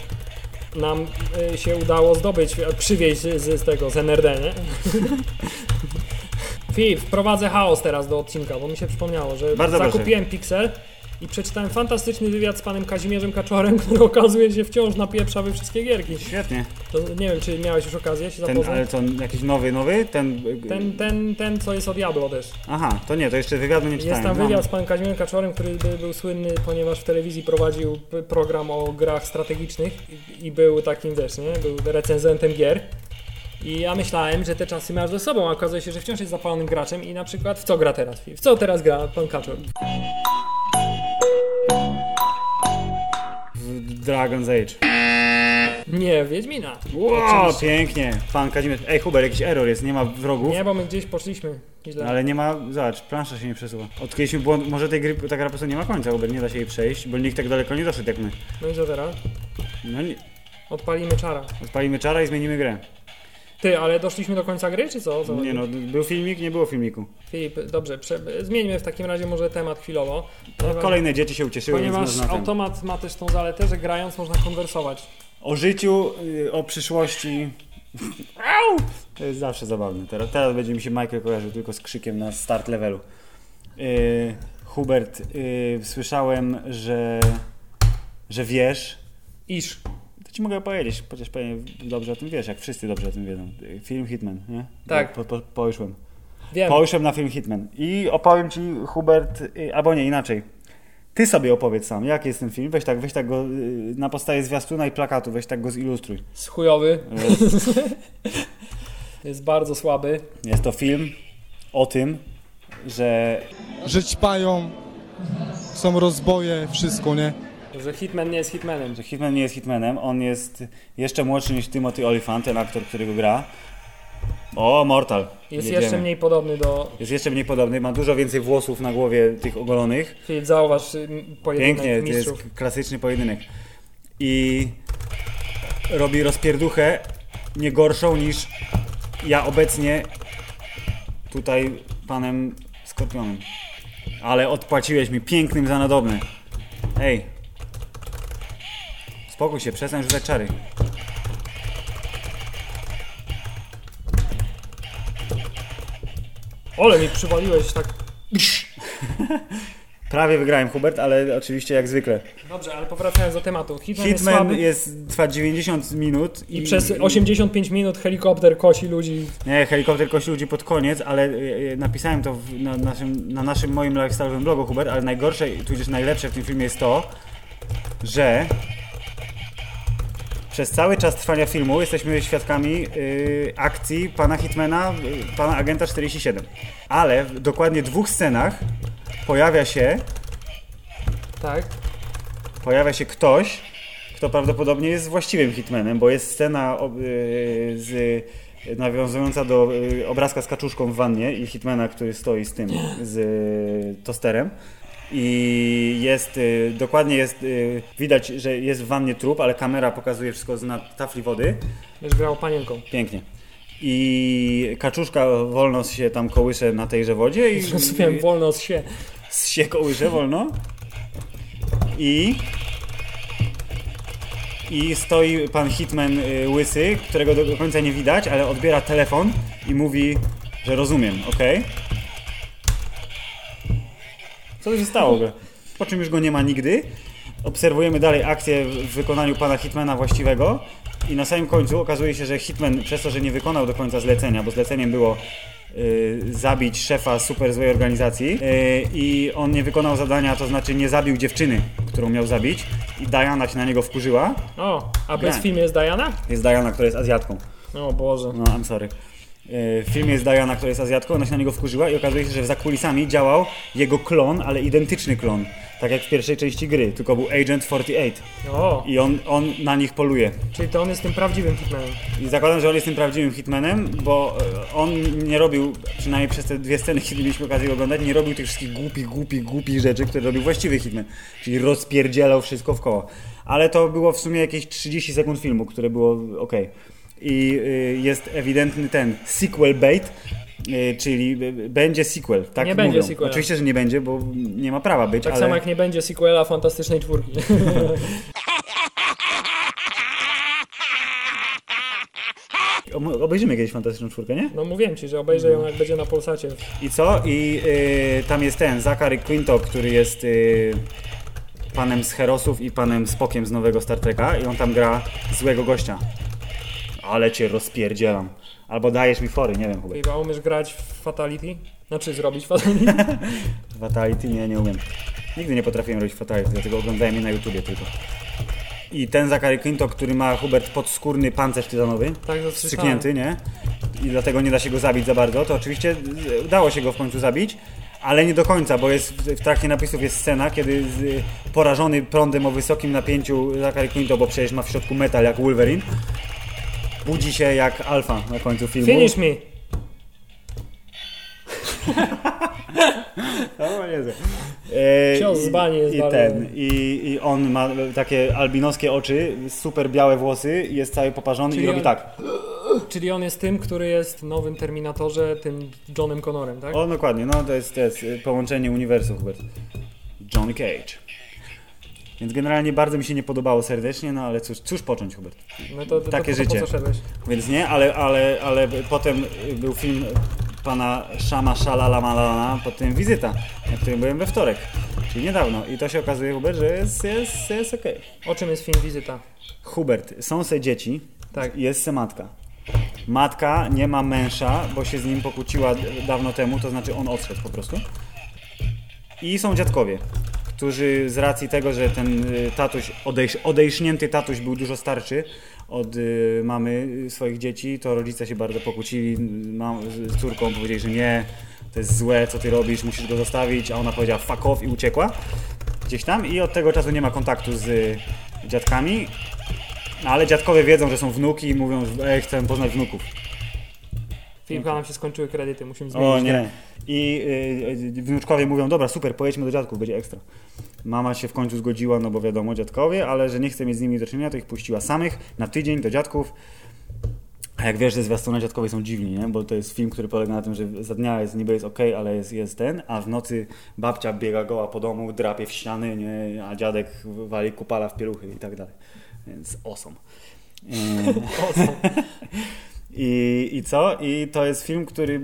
nam y, się udało zdobyć, przywieźć z, z tego, z NRD, nie? Filip, wprowadzę chaos teraz do odcinka, bo mi się przypomniało, że Bardzo proszę. zakupiłem Pixel i przeczytałem fantastyczny wywiad z panem Kazimierzem Kaczorem, który okazuje się wciąż napieprza we wszystkie gierki. Świetnie. To nie wiem, czy miałeś już okazję się Ten, zapoznać. ale to jakiś nowy, nowy? Ten... Ten, ten, ten, co jest od Diablo też. Aha, to nie, to jeszcze wywiadu nie czytałem. Jest tam Mam. wywiad z panem Kazimierzem Kaczorem, który by, był słynny, ponieważ w telewizji prowadził program o grach strategicznych i, i był takim, wiesz, nie? Był recenzentem gier. I ja myślałem, że te czasy masz ze sobą, a okazuje się, że wciąż jest zapalonym graczem i na przykład w co gra teraz? W co teraz gra pan Kaczor? Dragon's Age. Nie, Wiedźmina. Wow, pięknie. Pan Kazimierz. Ej, Hubert, jakiś error jest, nie ma wrogów. Nie, bo my gdzieś poszliśmy źle. Ale nie ma, zobacz, plansza się nie przesuwa. Odkryliśmy błąd, może tej gry, ta gra po prostu nie ma końca, Hubert, nie da się jej przejść, bo nikt tak daleko nie doszedł jak my. No i co teraz? No nie, Odpalimy czara. odpalimy czara i zmienimy grę. Ty, ale doszliśmy do końca gry, czy co? Nie no, był filmik, nie było filmiku. Filip, dobrze, prze... zmieńmy w takim razie może temat chwilowo. No, Ponieważ- kolejne dzieci się ucieszyły, Ponieważ automat ma też tą zaletę, że grając można konwersować. O życiu, y, o przyszłości. Au! To jest zawsze zabawne. Teraz, teraz będzie mi się Michael kojarzył tylko z krzykiem na start levelu. Y, Hubert, y, słyszałem, że, że wiesz. Iż. Ci mogę powiedzieć, chociaż pewnie dobrze o tym wiesz, jak wszyscy dobrze o tym wiedzą. Y, Film Hitman, nie? Tak. Po, po, poszłem. Wiem. Poszłem na film Hitman. I opowiem ci, Hubert, y, albo nie, inaczej. Ty sobie opowiedz sam, jaki jest ten film. Weź tak, weź tak go y, na podstawie zwiastuna i plakatu, weź tak go zilustruj. Z chujowy. jest bardzo słaby. Jest to film o tym, że że ćpają, są rozboje, wszystko, nie? Że Hitman nie jest Hitmanem. że Hitman nie jest Hitmanem, on jest jeszcze młodszy niż Timothy Olyphant, ten aktor, który go gra. O, Mortal. Jest Jedziemy. jeszcze mniej podobny do... Jest jeszcze mniej podobny, ma dużo więcej włosów na głowie tych ogolonych. Filip, zauważ y, pojedynek Pięknie, to mistrzów. jest klasyczny pojedynek. I robi rozpierduchę nie gorszą niż ja obecnie tutaj panem Skorpionem. Ale odpłaciłeś mi pięknym za nadobny. Ej. Spokój się, przestań rzucać czary. Ole, mi przywaliłeś tak... Prawie wygrałem Hubert, ale oczywiście jak zwykle. Dobrze, ale powracając do tematu. Hitman, jest Hitman słaby jest, trwa 90 minut i przez 85 minut helikopter kosi ludzi. Nie, helikopter kości ludzi pod koniec, ale e, e, napisałem to w, na, naszym, na naszym moim lifestyle'owym blogu, Hubert, ale najgorsze, tudzież najlepsze w tym filmie jest to, że przez cały czas trwania filmu jesteśmy świadkami y, akcji pana Hitmana, y, pana agenta 47. Ale w dokładnie dwóch scenach pojawia się, Tak? pojawia się ktoś, kto prawdopodobnie jest właściwym Hitmanem, bo jest scena ob, y, z, nawiązująca do y, obrazka z kaczuszką w wannie i Hitmana, który stoi z tym, z y, tosterem. I jest, y, dokładnie jest, y, widać, że jest w wannie trup, ale kamera pokazuje wszystko z na tafli wody. Już grał panienką. Pięknie. I kaczuszka wolno się tam kołysze na tejże wodzie i Zrozumiałem, wolno z się. się kołysze wolno. I i stoi pan Hitman y, łysy, którego do końca nie widać, ale odbiera telefon i mówi, że rozumiem, ok? Co to się stało? Po czym już go nie ma nigdy. Obserwujemy dalej akcję w wykonaniu pana Hitmana właściwego i na samym końcu okazuje się, że Hitman przez to, że nie wykonał do końca zlecenia, bo zleceniem było y, zabić szefa super złej organizacji y, i on nie wykonał zadania, to znaczy nie zabił dziewczyny, którą miał zabić i Diana się na niego wkurzyła. O, a bez filmu jest Diana? Jest Diana, która jest Azjatką. O Boże. No, I'm sorry. W filmie jest Diana, która jest Azjatką, ona się na niego wkurzyła i okazuje się, że za kulisami działał jego klon, ale identyczny klon. Tak jak w pierwszej części gry, tylko był Agent 48 O, i on, on na nich poluje. czyli to on jest tym prawdziwym Hitmanem. I zakładam, że on jest tym prawdziwym hitmanem, bo e, on nie robił, przynajmniej przez te dwie sceny, kiedy mieliśmy okazję go oglądać, nie robił tych wszystkich głupich, głupich, głupich rzeczy, które robił właściwy hitman. Czyli rozpierdzielał wszystko w koło. Ale to było w sumie jakieś 30 sekund filmu, które było ok. I y, jest ewidentny ten sequel bait, y, czyli będzie sequel. Tak Nie będzie mówią. sequela. Oczywiście, że nie będzie, bo nie ma prawa być, Tak ale... samo jak nie będzie sequela Fantastycznej Czwórki. Obejrzymy kiedyś Fantastyczną Czwórkę, nie? No mówiłem ci, że obejrzę ją jak będzie na Polsacie. I co? I y, tam jest ten, Zachary Quinto, który jest y, panem z Herosów i panem Spokiem z nowego Star Treka i on tam gra złego gościa. Ale cię rozpierdzielam. Albo dajesz mi fory, nie wiem chyba. Chyba umiesz grać w Fatality? Znaczy zrobić Fatality? Fatality? Nie, nie umiem. Nigdy nie potrafiłem robić Fatality, dlatego oglądałem je na YouTubie tylko. I ten Zachary Quinto, który ma Hubert podskórny pancerz tytanowy, Tak, wstrzyknięty, nie? I dlatego nie da się go zabić za bardzo, to oczywiście z- udało się go w końcu zabić, ale nie do końca, bo jest w trakcie napisów jest scena, kiedy z, porażony prądem o wysokim napięciu Zachary Quinto, bo przecież ma w środku metal jak Wolverine, budzi się jak alfa na końcu filmu. Finish me! O Jezu. E, Cios i- z bani jest i ten, i, I on ma takie albinoskie oczy, super białe włosy, jest cały poparzony Czyli i robi on- tak. Czyli on jest tym, który jest w nowym Terminatorze, tym Johnem Connorem, tak? O, dokładnie, no to jest, to jest połączenie uniwersów, Hubert. Johnny Cage. Więc generalnie bardzo mi się nie podobało serdecznie, no ale cóż, cóż począć, Hubert. No to, to, takie to, to, życie. Więc nie, ale, ale, ale potem był film pana Shama Shalamalana, potem Wizyta, na którym byłem we wtorek, czyli niedawno. I to się okazuje, Hubert, że jest, jest, jest okej. O czym jest film Wizyta? Hubert, są se dzieci, Tak. jest se matka. Matka nie ma męża, bo się z nim pokłóciła dawno temu, to znaczy on odszedł po prostu. I są dziadkowie, którzy z racji tego, że ten y, tatuś, odejś, odejśnięty tatuś był dużo starszy od y, mamy swoich dzieci, to rodzice się bardzo pokłócili mam, z córką, powiedzieli, że nie, to jest złe, co ty robisz, musisz go zostawić, a ona powiedziała fuck off i uciekła gdzieś tam i od tego czasu nie ma kontaktu z y, dziadkami, ale dziadkowie wiedzą, że są wnuki i mówią, że chcę poznać wnuków. Filipka nam się skończyły kredyty, musimy zmienić O nie. I y, y, wnuczkowie mówią, dobra, super, pojedźmy do dziadków, będzie ekstra. Mama się w końcu zgodziła, no bo wiadomo, dziadkowie, ale że nie chce mieć z nimi do czynienia, to ich puściła samych na tydzień do dziadków. A jak wiesz, że zwiastuny dziadkowie są dziwni, nie? Bo to jest film, który polega na tym, że za dnia jest niby jest ok, ale jest, jest ten, a w nocy babcia biega goła po domu, drapie w ściany, nie? A dziadek wali kupala w pieluchy i tak dalej. Więc awesome. I, I co? I to jest film, który y,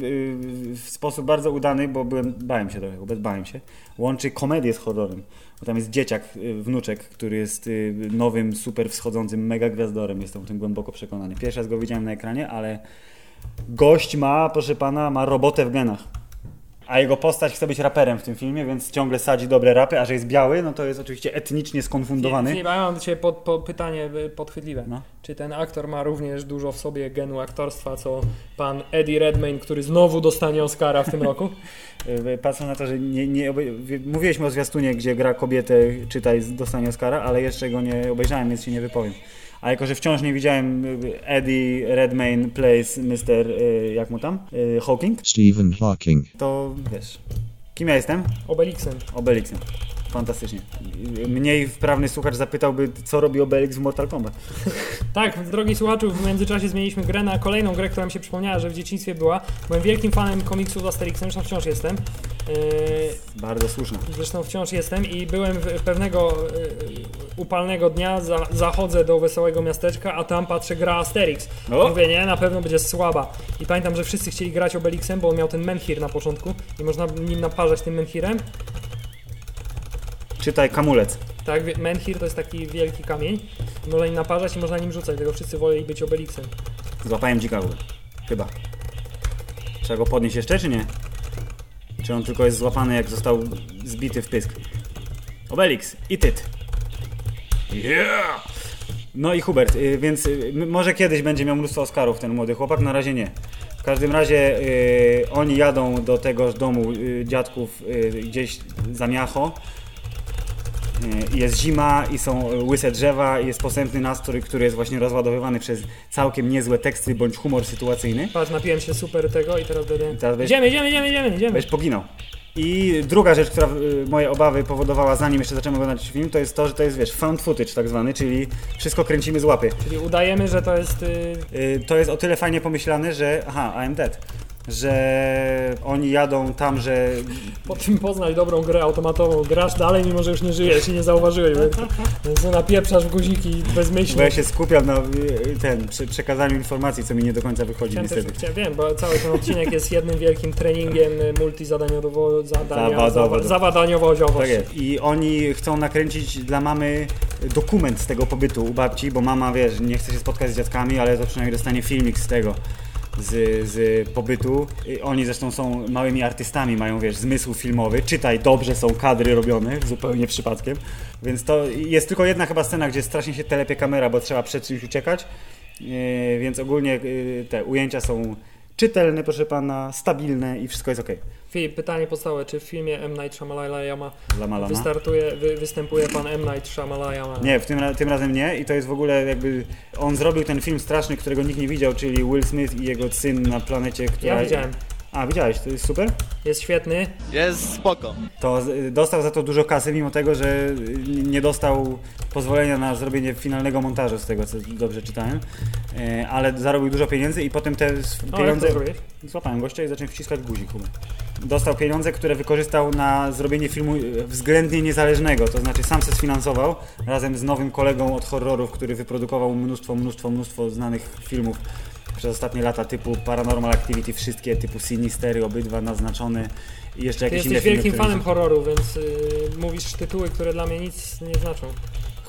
w sposób bardzo udany, bo byłem, bałem się trochę, bałem się, łączy komedię z horrorem. Bo tam jest dzieciak, y, wnuczek, który jest y, nowym, super wschodzącym mega gwiazdorem. Jestem o tym głęboko przekonany. Pierwszy raz go widziałem na ekranie, ale gość ma, proszę pana, ma robotę w genach. A jego postać chce być raperem w tym filmie, więc ciągle sadzi dobre rapy, a że jest biały, no to jest oczywiście etnicznie skonfundowany. Ja mam do Ciebie pod, po pytanie y, podchwytliwe. No. Czy ten aktor ma również dużo w sobie genu aktorstwa, co pan Eddie Redmayne, który znowu dostanie Oscara w tym roku? Y, Patrząc na to, że nie, nie obej- mówiliśmy o zwiastunie, gdzie gra kobietę, czytaj, dostanie Oscara, ale jeszcze go nie obejrzałem, więc się nie wypowiem. A jako, że wciąż nie widziałem Eddie Redmayne plays Mr. y, jak mu tam? Y, Hawking, Stephen Hawking. to wiesz, kim ja jestem? Obelixem. Obelixem. Fantastycznie. Mniej wprawny słuchacz zapytałby, co robi Obelix w Mortal Kombat. Tak, drogi słuchaczu, w międzyczasie zmieniliśmy grę na kolejną grę, która mi się przypomniała, że w dzieciństwie była. Byłem wielkim fanem komiksów z Asterixem, zresztą wciąż jestem. Yy, Bardzo słuszna. Zresztą wciąż jestem i byłem w pewnego y, upalnego dnia, za, zachodzę do wesołego miasteczka, a tam patrzę gra Asterix. O! Mówię, nie, na pewno będzie słaba. I pamiętam, że wszyscy chcieli grać Obelixem, bo on miał ten menhir na początku i można nim naparzać tym menhirem. Czytaj Kamulec. Tak, menhir to jest taki wielki kamień. Można nim naparzać i można nim rzucać, dlatego wszyscy woleli być Obelixem. Złapałem dzika w. Chyba. Trzeba go podnieść jeszcze, czy nie? Czy on tylko jest złapany, jak został zbity w pysk? Obelix, eat it! Yeah! No i Hubert, y, więc y, może kiedyś będzie miał mnóstwo Oscarów ten młody chłopak, na razie nie. W każdym razie y, oni jadą do tego domu y, dziadków y, gdzieś za miacho. Y, Jest zima i są łyse drzewa i jest posępny nastrój, który jest właśnie rozładowywany przez całkiem niezłe teksty bądź humor sytuacyjny. Patrz, napiłem się super tego i teraz będę... teraz będziesz- Idziemy, idziemy, idziemy, idziemy, idziemy. Będziesz poginął. I druga rzecz, która y, moje obawy powodowała, zanim jeszcze zacząłem oglądać film, to jest to, że to jest, wiesz, found footage tak zwany, czyli wszystko kręcimy z łapy. Czyli udajemy, że to jest... Y, Y, To jest o tyle fajnie pomyślane, że, aha, I'm dead, że oni jadą tam, że po czym poznać dobrą grę automatową. Grasz dalej, mimo że już nie żyjesz i nie zauważyłeś. Więc napieprzasz w guziki bo bezmyślnie. ja się skupiam na y, ten, przekazaniu informacji, co mi nie do końca wychodzi Chciałem, też, niestety. chciałem, wiem, bo cały ten odcinek jest jednym wielkim treningiem y, multizadaniowo zadania, Zawadowo. zawa- zawadaniowo-ziowo. Tak jest. I oni chcą nakręcić dla mamy dokument z tego pobytu u babci, bo mama, wiesz, nie chce się spotkać z dziadkami, ale to przynajmniej dostanie filmik z tego. Z, z pobytu. Oni zresztą są małymi artystami, mają wiesz, zmysł filmowy. Czytaj, dobrze są kadry robione, zupełnie przypadkiem. Więc to jest tylko jedna chyba scena, gdzie strasznie się telepie kamera, bo trzeba przed czymś uciekać. Yy, więc ogólnie yy, te ujęcia są czytelne, proszę pana, stabilne i wszystko jest ok. Filip, pytanie podstawowe. Czy w filmie M. Night Shyamalan Lama, lama. wystartuje, wy, występuje pan M. Night Shyamalan? Nie, w tym, tym razem nie i to jest w ogóle jakby on zrobił ten film straszny, którego nikt nie widział, czyli Will Smith i jego syn na planecie, która... Ja widziałem. A, widziałeś, to jest super? Jest świetny. Jest spoko. To z- dostał za to dużo kasy, mimo tego, że nie dostał pozwolenia na zrobienie finalnego montażu z tego, co dobrze czytałem, E, ale zarobił dużo pieniędzy i potem te O, pieniądze... zrobiłeś? Złapałem gościa i zacząłem wciskać guzik. Dostał pieniądze, które wykorzystał na zrobienie filmu e, względnie niezależnego, to znaczy sam se sfinansował razem z nowym kolegą od horrorów, który wyprodukował mnóstwo, mnóstwo, mnóstwo znanych filmów przez ostatnie lata typu Paranormal Activity, wszystkie typu Sinistery, obydwa naznaczone i jeszcze Ty jakieś inne jesteś filmy, wielkim które fanem horroru, więc y, mówisz tytuły, które dla mnie nic nie znaczą.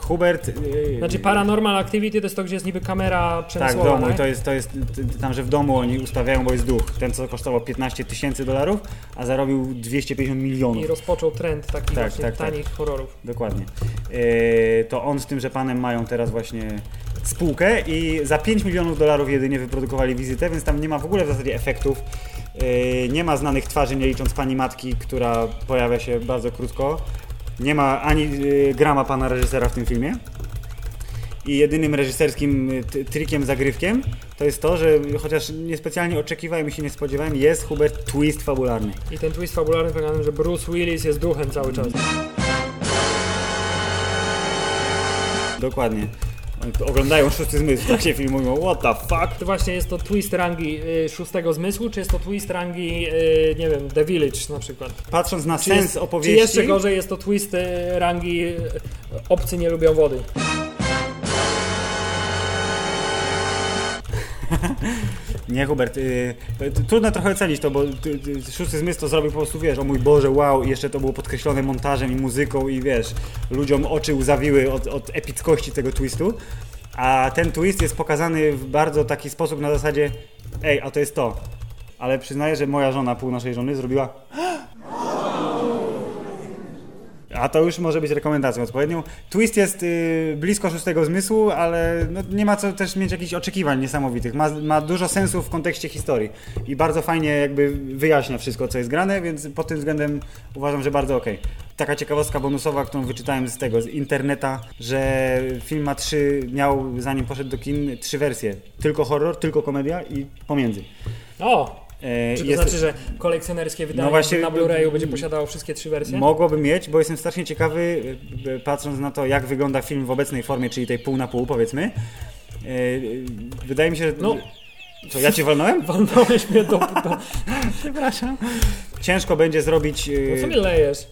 Hubert... Yy, Znaczy Paranormal Activity to jest to, gdzie jest niby kamera Tak, w przemysłowa, domu. I tak? to jest, to jest tam, że w domu oni ustawiają, bo jest duch. Ten, co kosztował 15 tysięcy dolarów, a zarobił 250 milionów. I rozpoczął trend takich Tak, tak, tak. tanich horrorów. Dokładnie. Yy, to on z tym, że panem mają teraz właśnie spółkę i za 5 milionów dolarów jedynie wyprodukowali wizytę, więc tam nie ma w ogóle w zasadzie efektów. Yy, nie ma znanych twarzy, nie licząc pani matki, która pojawia się bardzo krótko. Nie ma ani yy, grama pana reżysera w tym filmie. I jedynym reżyserskim y, trikiem, zagrywkiem to jest to, że chociaż niespecjalnie oczekiwałem i się nie spodziewałem, jest Hubert twist fabularny. I ten twist fabularny polega na tym, że Bruce Willis jest duchem cały czas. Dokładnie. Oglądają szósty zmysł, tak się filmują. What the fuck? To właśnie jest to twist rangi y, szóstego zmysłu, czy jest to twist rangi, y, nie wiem, The Village na przykład? Patrząc na Czy, sens jest, czy opowieści. jeszcze gorzej jest to twist y, rangi y, Obcy nie lubią wody? Nie, Hubert, y, trudno trochę ocenić to, bo y, y, szósty zmysł to zrobił po prostu, wiesz, o mój Boże, wow, i jeszcze to było podkreślone montażem i muzyką i wiesz, ludziom oczy łzawiły od, od epickości tego twistu. A ten twist jest pokazany w bardzo taki sposób na zasadzie, ej, a to jest to. Ale przyznaję, że moja żona, pół naszej żony, zrobiła A to już może być rekomendacją odpowiednią. Twist jest y, blisko szóstego zmysłu, ale no, nie ma co też mieć jakichś oczekiwań niesamowitych. Ma, ma dużo sensu w kontekście historii i bardzo fajnie jakby wyjaśnia wszystko, co jest grane, więc pod tym względem uważam, że bardzo okej. Taka ciekawostka bonusowa, którą wyczytałem z tego, z interneta, że film ma trzy, miał zanim poszedł do kin, trzy wersje. Tylko horror, tylko komedia i pomiędzy. O! E, Czy to jest- znaczy, że kolekcjonerskie wydanie No właśnie, na Blu-rayu będzie posiadało wszystkie trzy wersje? Mogłoby mieć, bo jestem strasznie ciekawy, y, y, patrząc na to, jak wygląda film w obecnej formie, czyli tej pół na pół, powiedzmy. Wydaje mi się, że. No. Co, ja cię walnąłem? Walnąłeś mnie do... do... Przepraszam. Ciężko będzie zrobić. No co mi lejesz?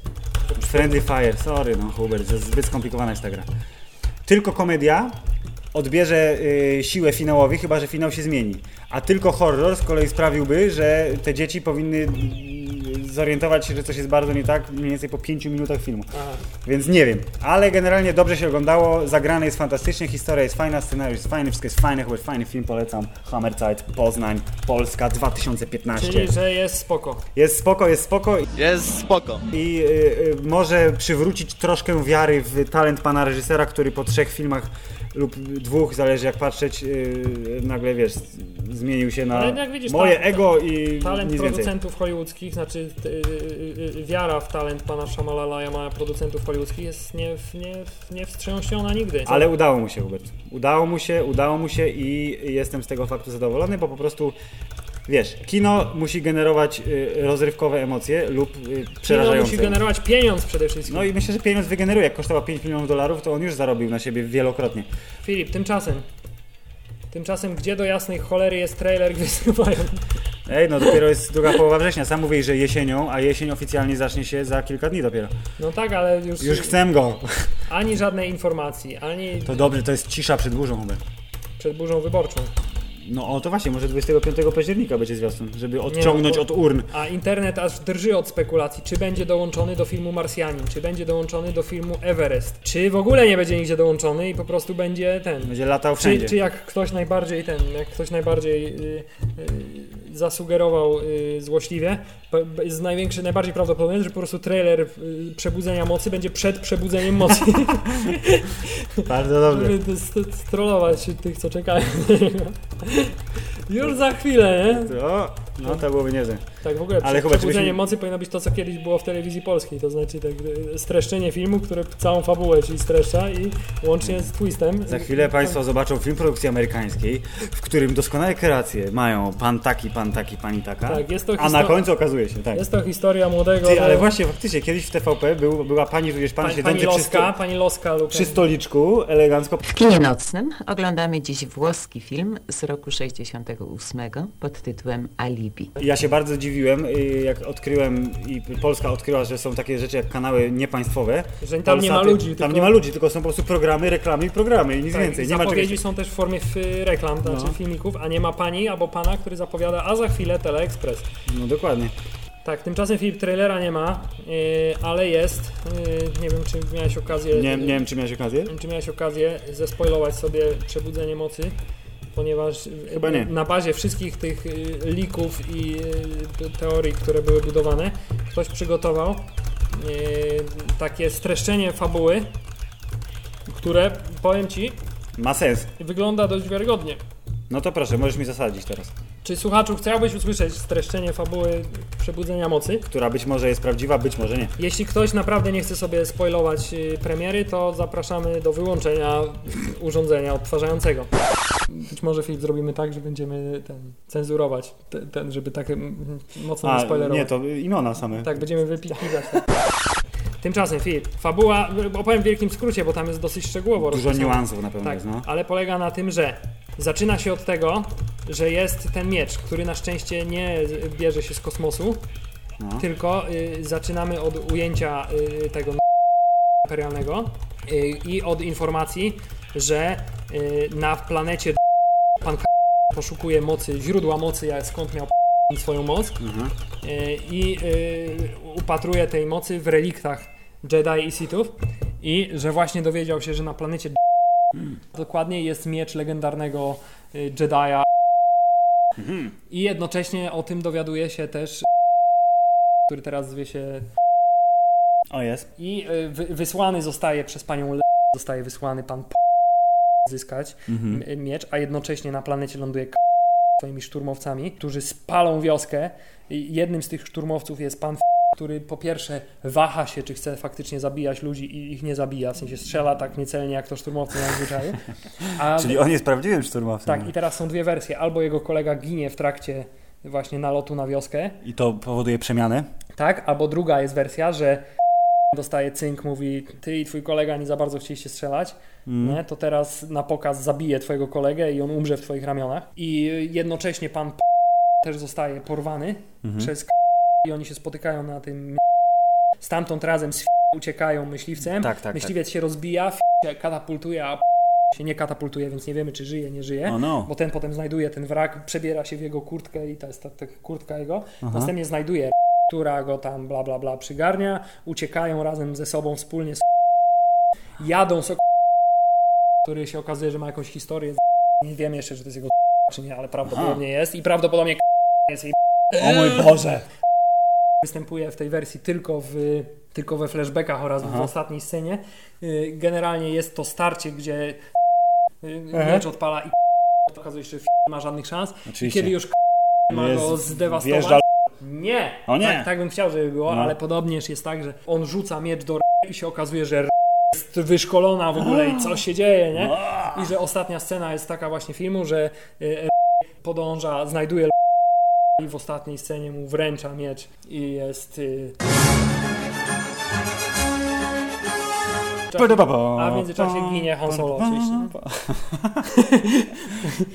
Friendly Fire, sorry, no Hubert, zbyt skomplikowana jest ta gra. Tylko komedia odbierze y, siłę finałowi, chyba że finał się zmieni. A tylko horror z kolei sprawiłby, że te dzieci powinny y, zorientować się, że coś jest bardzo nie tak mniej więcej po 5 minutach filmu. Aha. Więc nie wiem, ale generalnie dobrze się oglądało, zagrane jest fantastycznie, historia jest fajna, scenariusz jest fajny, wszystko jest fajne, Hubert, fajny film, polecam. Hammerzeit, Poznań, Polska 2015. Czyli, że jest spoko. Jest spoko, jest spoko Jest spoko. i y, y, może przywrócić troszkę wiary w talent pana reżysera, który po trzech filmach lub dwóch, zależy jak patrzeć, y, nagle wiesz, zmienił się na widzisz, moje ta- ego i Talent nic więcej. producentów hollywoodzkich, znaczy y, y, y, wiara w talent pana Shyamalala producentów hollywoodzkich jest nie, nie, niewstrząsiona nigdy. Co? Ale udało mu się, Hubert. Udało mu się, udało mu się i jestem z tego faktu zadowolony, bo po prostu wiesz, kino musi generować y, rozrywkowe emocje lub y, Kino przerażające. musi generować pieniądz przede wszystkim. No i myślę, że pieniądz wygeneruje. Jak kosztował 5 milionów dolarów, to on już zarobił na siebie wielokrotnie. Filip, tymczasem. Tymczasem, gdzie do jasnej cholery jest trailer Gwiezdnych Wojen? Ej, no dopiero jest druga połowa września. Sam mówisz, że jesienią, a jesień oficjalnie zacznie się za kilka dni dopiero. No tak, ale już, Już chcę go. ani żadnej informacji, ani To dobrze, to jest cisza przed burzą, Hubert. przed burzą wyborczą. No o to właśnie, może 25 października będzie zwiastun, żeby odciągnąć bo- od urn. A internet aż drży od spekulacji, czy będzie dołączony do filmu Marsjanin, czy będzie dołączony do filmu Everest, czy w ogóle nie będzie nigdzie dołączony i po prostu będzie ten. Będzie latał Czy, wszędzie. czy jak ktoś najbardziej ten, jak ktoś najbardziej y, y, zasugerował y, złośliwie, jest największy, najbardziej prawdopodobne, że po prostu trailer y, Przebudzenia Mocy będzie przed Przebudzeniem Mocy, Bardzo dobrze. żeby st- strollować tych, co czekają. Już za chwilę, nie? To, no to byłoby niezłe. Tak, w ogóle Ale chyba, Przebudzenie żebyśmy- Mocy powinno być to, co kiedyś było w telewizji polskiej, to znaczy tak, y, streszczenie filmu, które całą fabułę ci streszcza i łącznie z twistem. Za chwilę Państwo zobaczą film produkcji amerykańskiej, w którym doskonałe kreacje mają pan taki, pan taki, pani taka. Tak, jest to a na końcu okazuje się, tak. Jest to historia młodego... Ty, ale no, właśnie faktycznie kiedyś w TVP był, była pani, tudzież pan Pani, siedzący pani przy, Loska, sto, pani Loska lub przy stoliczku, elegancko. W kinie nocnym oglądamy dziś włoski film z roku 68 pod tytułem Alibi. Ja się bardzo dziwiłem, y, jak odkryłem i Polska odkryła, że są takie rzeczy jak kanały niepaństwowe. Że tam nie ma ludzi, Tam tylko- nie ma ludzi, tylko są po prostu programy, reklamy i programy i nic Tak, więcej. i Nie ma zapowiedzi czegoś... są też w formie f- reklam, to znaczy No. filmików, a nie ma pani albo pana, który zapowiada, a za chwilę Teleexpress. No dokładnie. Tak, tymczasem Filip trailera nie ma, yy, ale jest. Yy, nie wiem, czy miałeś okazję. Nie, nie wiem, czy miałeś okazję? Czy miałeś okazję zespoilować sobie Przebudzenie Mocy? Ponieważ Chyba nie. na bazie wszystkich tych y, lików i y, teorii, które były budowane, ktoś przygotował y, takie streszczenie fabuły, które, powiem Ci, Ma sens. wygląda dość wiarygodnie. No to proszę, możesz mi zasadzić teraz. Czy słuchaczu chciałbyś usłyszeć streszczenie fabuły Przebudzenia Mocy? Która być może jest prawdziwa, być może nie. Jeśli ktoś naprawdę nie chce sobie spoilować y, premiery, to zapraszamy do wyłączenia urządzenia odtwarzającego. Być może Filip zrobimy tak, że będziemy ten, cenzurować, ten, ten żeby tak mm, mocno nie spoilerować. nie, to imiona same. Tak, będziemy wypikiwać. Tymczasem Filip, fabuła, opowiem w wielkim skrócie, bo tam jest dosyć szczegółowo Dużo niuansów na pewno Tak, jest, no. ale polega na tym, że zaczyna się od tego, że jest ten miecz, który na szczęście nie bierze się z kosmosu, no. tylko y, zaczynamy od ujęcia y, tego imperialnego y, i od informacji, że y, na planecie pan poszukuje mocy, źródła mocy, jak skąd miał swoją moc Mhm. y, i y, upatruje tej mocy w reliktach Jedi i Sithów i że właśnie dowiedział się, że na planecie dokładnie jest miecz legendarnego y, Jedi'a Mhm. i jednocześnie o tym dowiaduje się też który teraz zwie się O, jest. i y, wy, wysłany zostaje przez panią Le... zostaje wysłany pan P... zyskać Mhm. miecz, a jednocześnie na planecie ląduje K... swoimi szturmowcami, którzy spalą wioskę. I jednym z tych szturmowców jest pan F... który po pierwsze waha się, czy chce faktycznie zabijać ludzi i ich nie zabija, w sensie strzela tak niecelnie jak to szturmowcy na zwyczaju. A Czyli on jest prawdziwym szturmowcem. tak, i teraz są dwie wersje. Albo jego kolega ginie w trakcie właśnie nalotu na wioskę, I to powoduje przemianę? tak? Albo druga jest wersja, że dostaje cynk, mówi ty i twój kolega nie za bardzo chcieliście strzelać, Mm. nie? to teraz na pokaz zabije twojego kolegę i on umrze w twoich ramionach. I jednocześnie pan też zostaje porwany Mhm. przez i oni się spotykają na tym stamtąd razem z uciekają myśliwcem. Tak, tak, tak. Myśliwiec się rozbija, się katapultuje, a się nie katapultuje, więc nie wiemy czy żyje, nie żyje. O no. Bo ten potem znajduje ten wrak, przebiera się w jego kurtkę i to jest ta, ta kurtka jego. Aha. Następnie znajduje, która go tam bla bla bla przygarnia. Uciekają razem ze sobą wspólnie. Z... Jadą sok, który się okazuje, że ma jakąś historię. z- Nie wiemy jeszcze, czy to jest jego czy nie, ale prawdopodobnie jest. I prawdopodobnie jest jej. O mój Boże! Występuje w tej wersji tylko, w, tylko we flashbackach oraz w Aha. ostatniej scenie. Y, Generalnie jest to starcie, gdzie y, Aha. miecz odpala i okazuje się, że nie ma żadnych szans. I Oczywiście. kiedy już ma go zdewastować. wjeżdża- Nie! O nie! Tak, tak bym chciał, żeby było, No. ale podobnież jest tak, że on rzuca miecz do i się okazuje, że jest wyszkolona w ogóle i coś się dzieje, nie? I że ostatnia scena jest taka właśnie filmu, że y, podąża, znajduje i w ostatniej scenie mu wręcza miecz i jest... Y... A w międzyczasie ginie Han Solo oczywiście.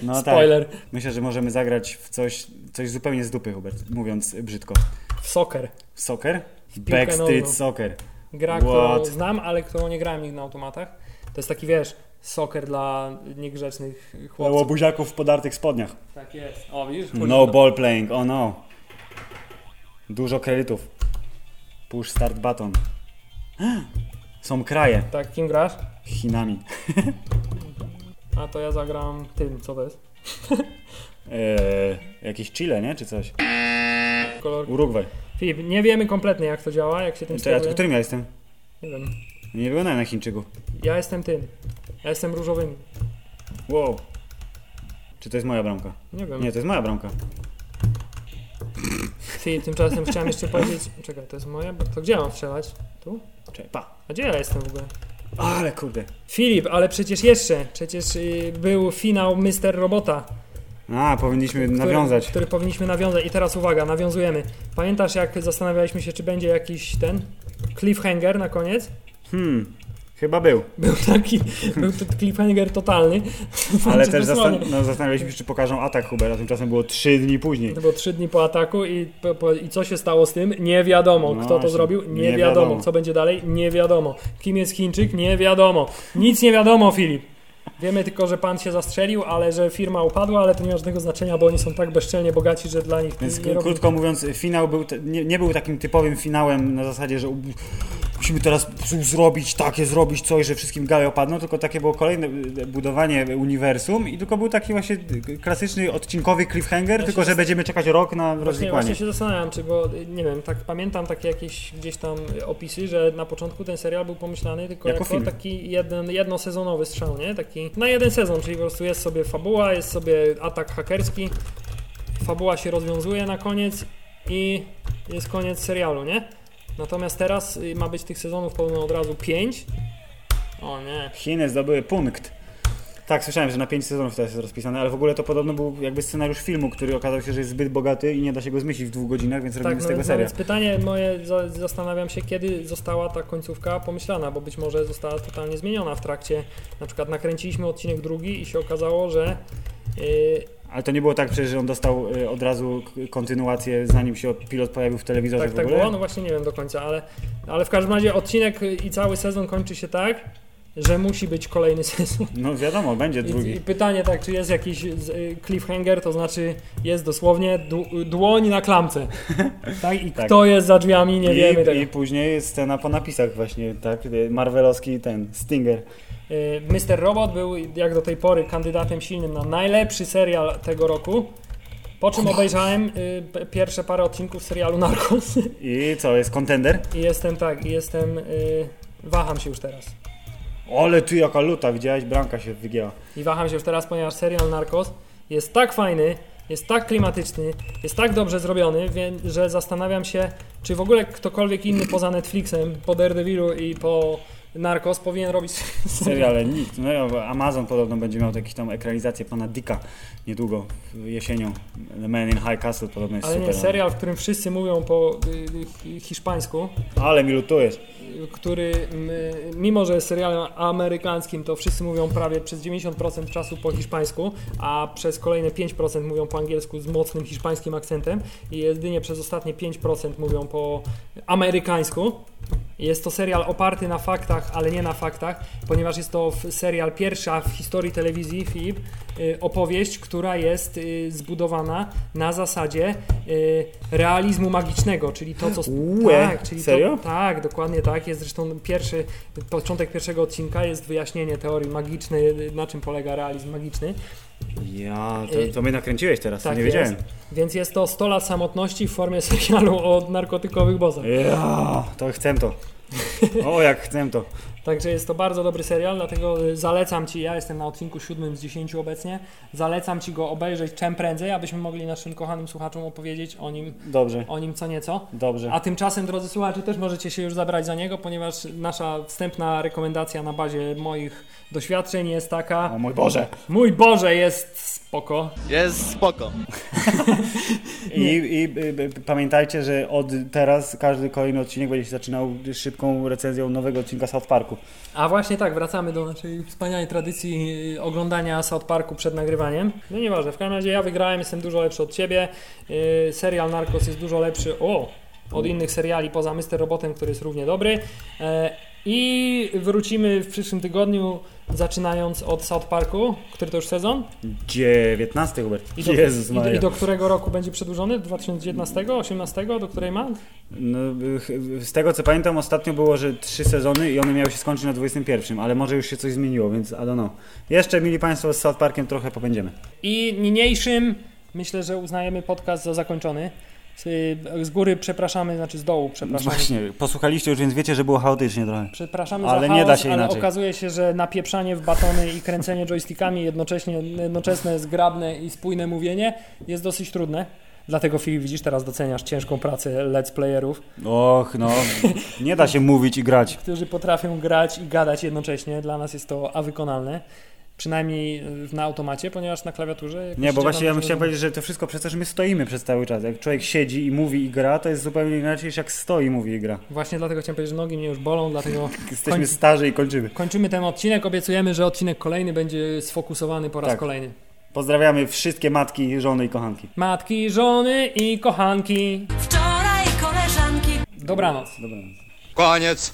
No tak. Spoiler. Myślę, że możemy zagrać w coś, coś zupełnie z dupy, Hubert, mówiąc brzydko. W soccer. Soccer? piłkę Backstreet. Soccer. Gra, którą What? znam, ale którą nie grałem nigdy na automatach. To jest taki, wiesz, soccer dla niegrzecznych chłopców. Łobuziaków w podartych spodniach. Tak jest. O, widzisz? No ball playing, oh no. Dużo kredytów. Push start button. Są kraje. Tak, kim grasz? Chinami. A to ja zagram tym, co to jest? Eee, jakieś Chile, nie? Czy coś? Kolor. Urugwaj. Filip, nie wiemy kompletnie jak to działa, jak się tym ja, steruje. którym ja jestem? Nie wiem. Nie wyglądałem na Chińczyków. Ja jestem tym. Ja jestem różowym. Wow. Czy to jest moja bramka? Nie wiem. Nie, to jest moja bramka. Filip, tymczasem chciałem jeszcze powiedzieć... Czekaj, to jest moja? To gdzie mam strzelać? Tu? Czekaj, pa. A gdzie ja jestem w ogóle? Ale kurde. Filip, ale przecież jeszcze, przecież y, był finał Mister Robota. A, powinniśmy który, nawiązać. Który powinniśmy nawiązać. I teraz uwaga, nawiązujemy. Pamiętasz jak zastanawialiśmy się, czy będzie jakiś ten cliffhanger na koniec? Hmm, chyba był. Był taki, był to cliffhanger totalny. Ale też zastan- no, zastanawialiśmy się, czy pokażą atak Hubera. Tymczasem było 3 dni później. To było trzy dni po ataku i, po, po, i co się stało z tym? Nie wiadomo. No Kto to zrobił? Nie, nie wiadomo. wiadomo. Co będzie dalej? Nie wiadomo. Kim jest Chińczyk? Nie wiadomo. Nic nie wiadomo, Filip. Wiemy tylko, że pan się zastrzelił, ale że firma upadła, ale to nie ma żadnego znaczenia, bo oni są tak bezczelnie bogaci, że dla nich Więc nie krótko mówiąc, finał był nie, nie był takim typowym finałem na zasadzie, że musimy teraz zrobić takie, zrobić coś, że wszystkim gale opadną, tylko takie było kolejne budowanie uniwersum i tylko był taki właśnie klasyczny odcinkowy cliffhanger, Ja tylko że będziemy czekać rok na Właśnie, rozwikłanie. właśnie się zastanawiam, czy bo nie wiem, tak pamiętam takie jakieś gdzieś tam opisy, że na początku ten serial był pomyślany tylko Jako jako, taki jeden, jednosezonowy strzał, nie? Taki na jeden sezon, czyli po prostu jest sobie fabuła, jest sobie atak hakerski, fabuła się rozwiązuje na koniec i jest koniec serialu, nie? Natomiast teraz y, ma być tych sezonów podobno od razu pięć. O nie. Chiny zdobyły punkt. Tak, słyszałem, że na 5 sezonów teraz jest rozpisane, ale w ogóle to podobno był jakby scenariusz filmu, który okazał się, że jest zbyt bogaty i nie da się go zmieścić w dwóch godzinach, więc robimy Tak, z no, tego no serial. więc pytanie moje, za- zastanawiam się, kiedy została ta końcówka pomyślana, bo być może została totalnie zmieniona w trakcie, na przykład nakręciliśmy odcinek drugi i się okazało, że yy, Ale to nie było tak przecież, że on dostał y, od razu kontynuację, zanim się pilot pojawił w telewizorze tak, w tak ogóle? było, no właśnie nie wiem do końca, ale, ale w każdym razie odcinek i cały sezon kończy się tak, że musi być kolejny sezon. No wiadomo, będzie I, drugi. I pytanie tak, czy jest jakiś y, cliffhanger, to znaczy jest dosłownie dłoń na klamce. Tak? I Tak. kto jest za drzwiami, nie I, wiemy tego. I później jest scena po napisach właśnie, tak? Marvelowski ten, Stinger. Y, Mr. Robot był jak do tej pory kandydatem silnym na najlepszy serial tego roku. Po czym obejrzałem y, pierwsze parę odcinków serialu Narcos I co, jest kontender? i jestem tak, jestem y, waham się już teraz. Ole ty jaka luta, widziałeś? Bramka się wygięła. I waham się już teraz, ponieważ serial Narcos jest tak fajny, jest tak klimatyczny, jest tak dobrze zrobiony, że zastanawiam się, czy w ogóle ktokolwiek inny poza Netflixem, po Daredevilu i po Narcos powinien robić Seriale nikt. No Amazon podobno będzie miał jakąś tam ekranizację pana Dicka niedługo, jesienią. The Man in High Castle podobno jest Ale super. nie, serial, w którym wszyscy mówią po y, y, hiszpańsku, Ale mi lutujesz. który m, mimo, że jest serialem amerykańskim, to wszyscy mówią prawie przez 90% czasu po hiszpańsku, a przez kolejne 5% mówią po angielsku z mocnym hiszpańskim akcentem i jedynie przez ostatnie 5% mówią po amerykańsku. Jest to serial oparty na faktach, ale nie na faktach, ponieważ jest to serial pierwsza w historii telewizji FIB, y, opowieść, która jest y, zbudowana na zasadzie y, realizmu magicznego, czyli to, co... Ue, tak, czyli serio? To, tak, dokładnie tak. Jest zresztą pierwszy, początek pierwszego odcinka jest wyjaśnienie teorii magicznej, na czym polega realizm magiczny. Ja, to, to mnie nakręciłeś teraz, to Tak nie jest. wiedziałem. Więc jest to 100 lat samotności w formie serialu o narkotykowych bozach. Ja, to chcę to. O, jak chcę to. Także jest to bardzo dobry serial, dlatego y, zalecam Ci, ja jestem na odcinku 7 z 10 obecnie, zalecam Ci go obejrzeć czym prędzej, abyśmy mogli naszym kochanym słuchaczom opowiedzieć o nim, Dobrze, o nim co nieco. dobrze. A tymczasem, drodzy słuchacze, też możecie się już zabrać za niego, ponieważ nasza wstępna rekomendacja na bazie moich doświadczeń jest taka. O mój Boże. Mój Boże, jest spoko. Jest spoko. I, i y, y, pamiętajcie, że od teraz każdy kolejny odcinek będzie się zaczynał szybką recenzją nowego odcinka South Parku. A właśnie tak, wracamy do naszej wspaniałej tradycji y, oglądania South Parku przed nagrywaniem. No nieważne, w każdym razie ja wygrałem, jestem dużo lepszy od Ciebie. Yy, serial Narcos jest dużo lepszy o, od innych seriali poza Mr. Robotem, który jest równie dobry. E, I wrócimy w przyszłym tygodniu, zaczynając od South Parku, który to już sezon. 19 Hubert. I do, Jezus i, Maria. I do którego roku będzie przedłużony? 2019, 18, do której ma? No, z tego co pamiętam ostatnio było, że trzy sezony i one miały się skończyć na 21, ale może już się coś zmieniło, więc I don't know. Jeszcze, mili Państwo, z South Parkiem trochę popędziemy. I niniejszym myślę, że uznajemy podcast za zakończony. Z, góry przepraszamy, znaczy z dołu przepraszamy. Właśnie, posłuchaliście już, więc wiecie, że było chaotycznie trochę. Przepraszamy Ale za nie chaos, da się ale inaczej. okazuje się, że napieprzanie w batony i kręcenie joystickami jednocześnie, jednoczesne, zgrabne i spójne mówienie jest dosyć trudne. Dlatego Filip, widzisz, teraz doceniasz ciężką pracę let's playerów, Och, no, nie da się mówić i grać. którzy potrafią grać i gadać jednocześnie. Dla nas jest to awykonalne. Przynajmniej y, na automacie, ponieważ na klawiaturze... Nie, bo właśnie ja bym chciał powiedzieć, że to wszystko przez to, że my stoimy przez cały czas. Jak człowiek siedzi i mówi i gra, to jest zupełnie inaczej niż jak stoi i mówi i gra. Właśnie dlatego chciałem powiedzieć, że nogi mnie już bolą, dlatego Jesteśmy Koń- starzy i kończymy. kończymy ten odcinek. Obiecujemy, że odcinek kolejny będzie sfokusowany po raz Tak. kolejny. Pozdrawiamy wszystkie matki, żony i kochanki. Matki, żony i kochanki. Wczoraj koleżanki Dobranoc. Dobranoc. Koniec.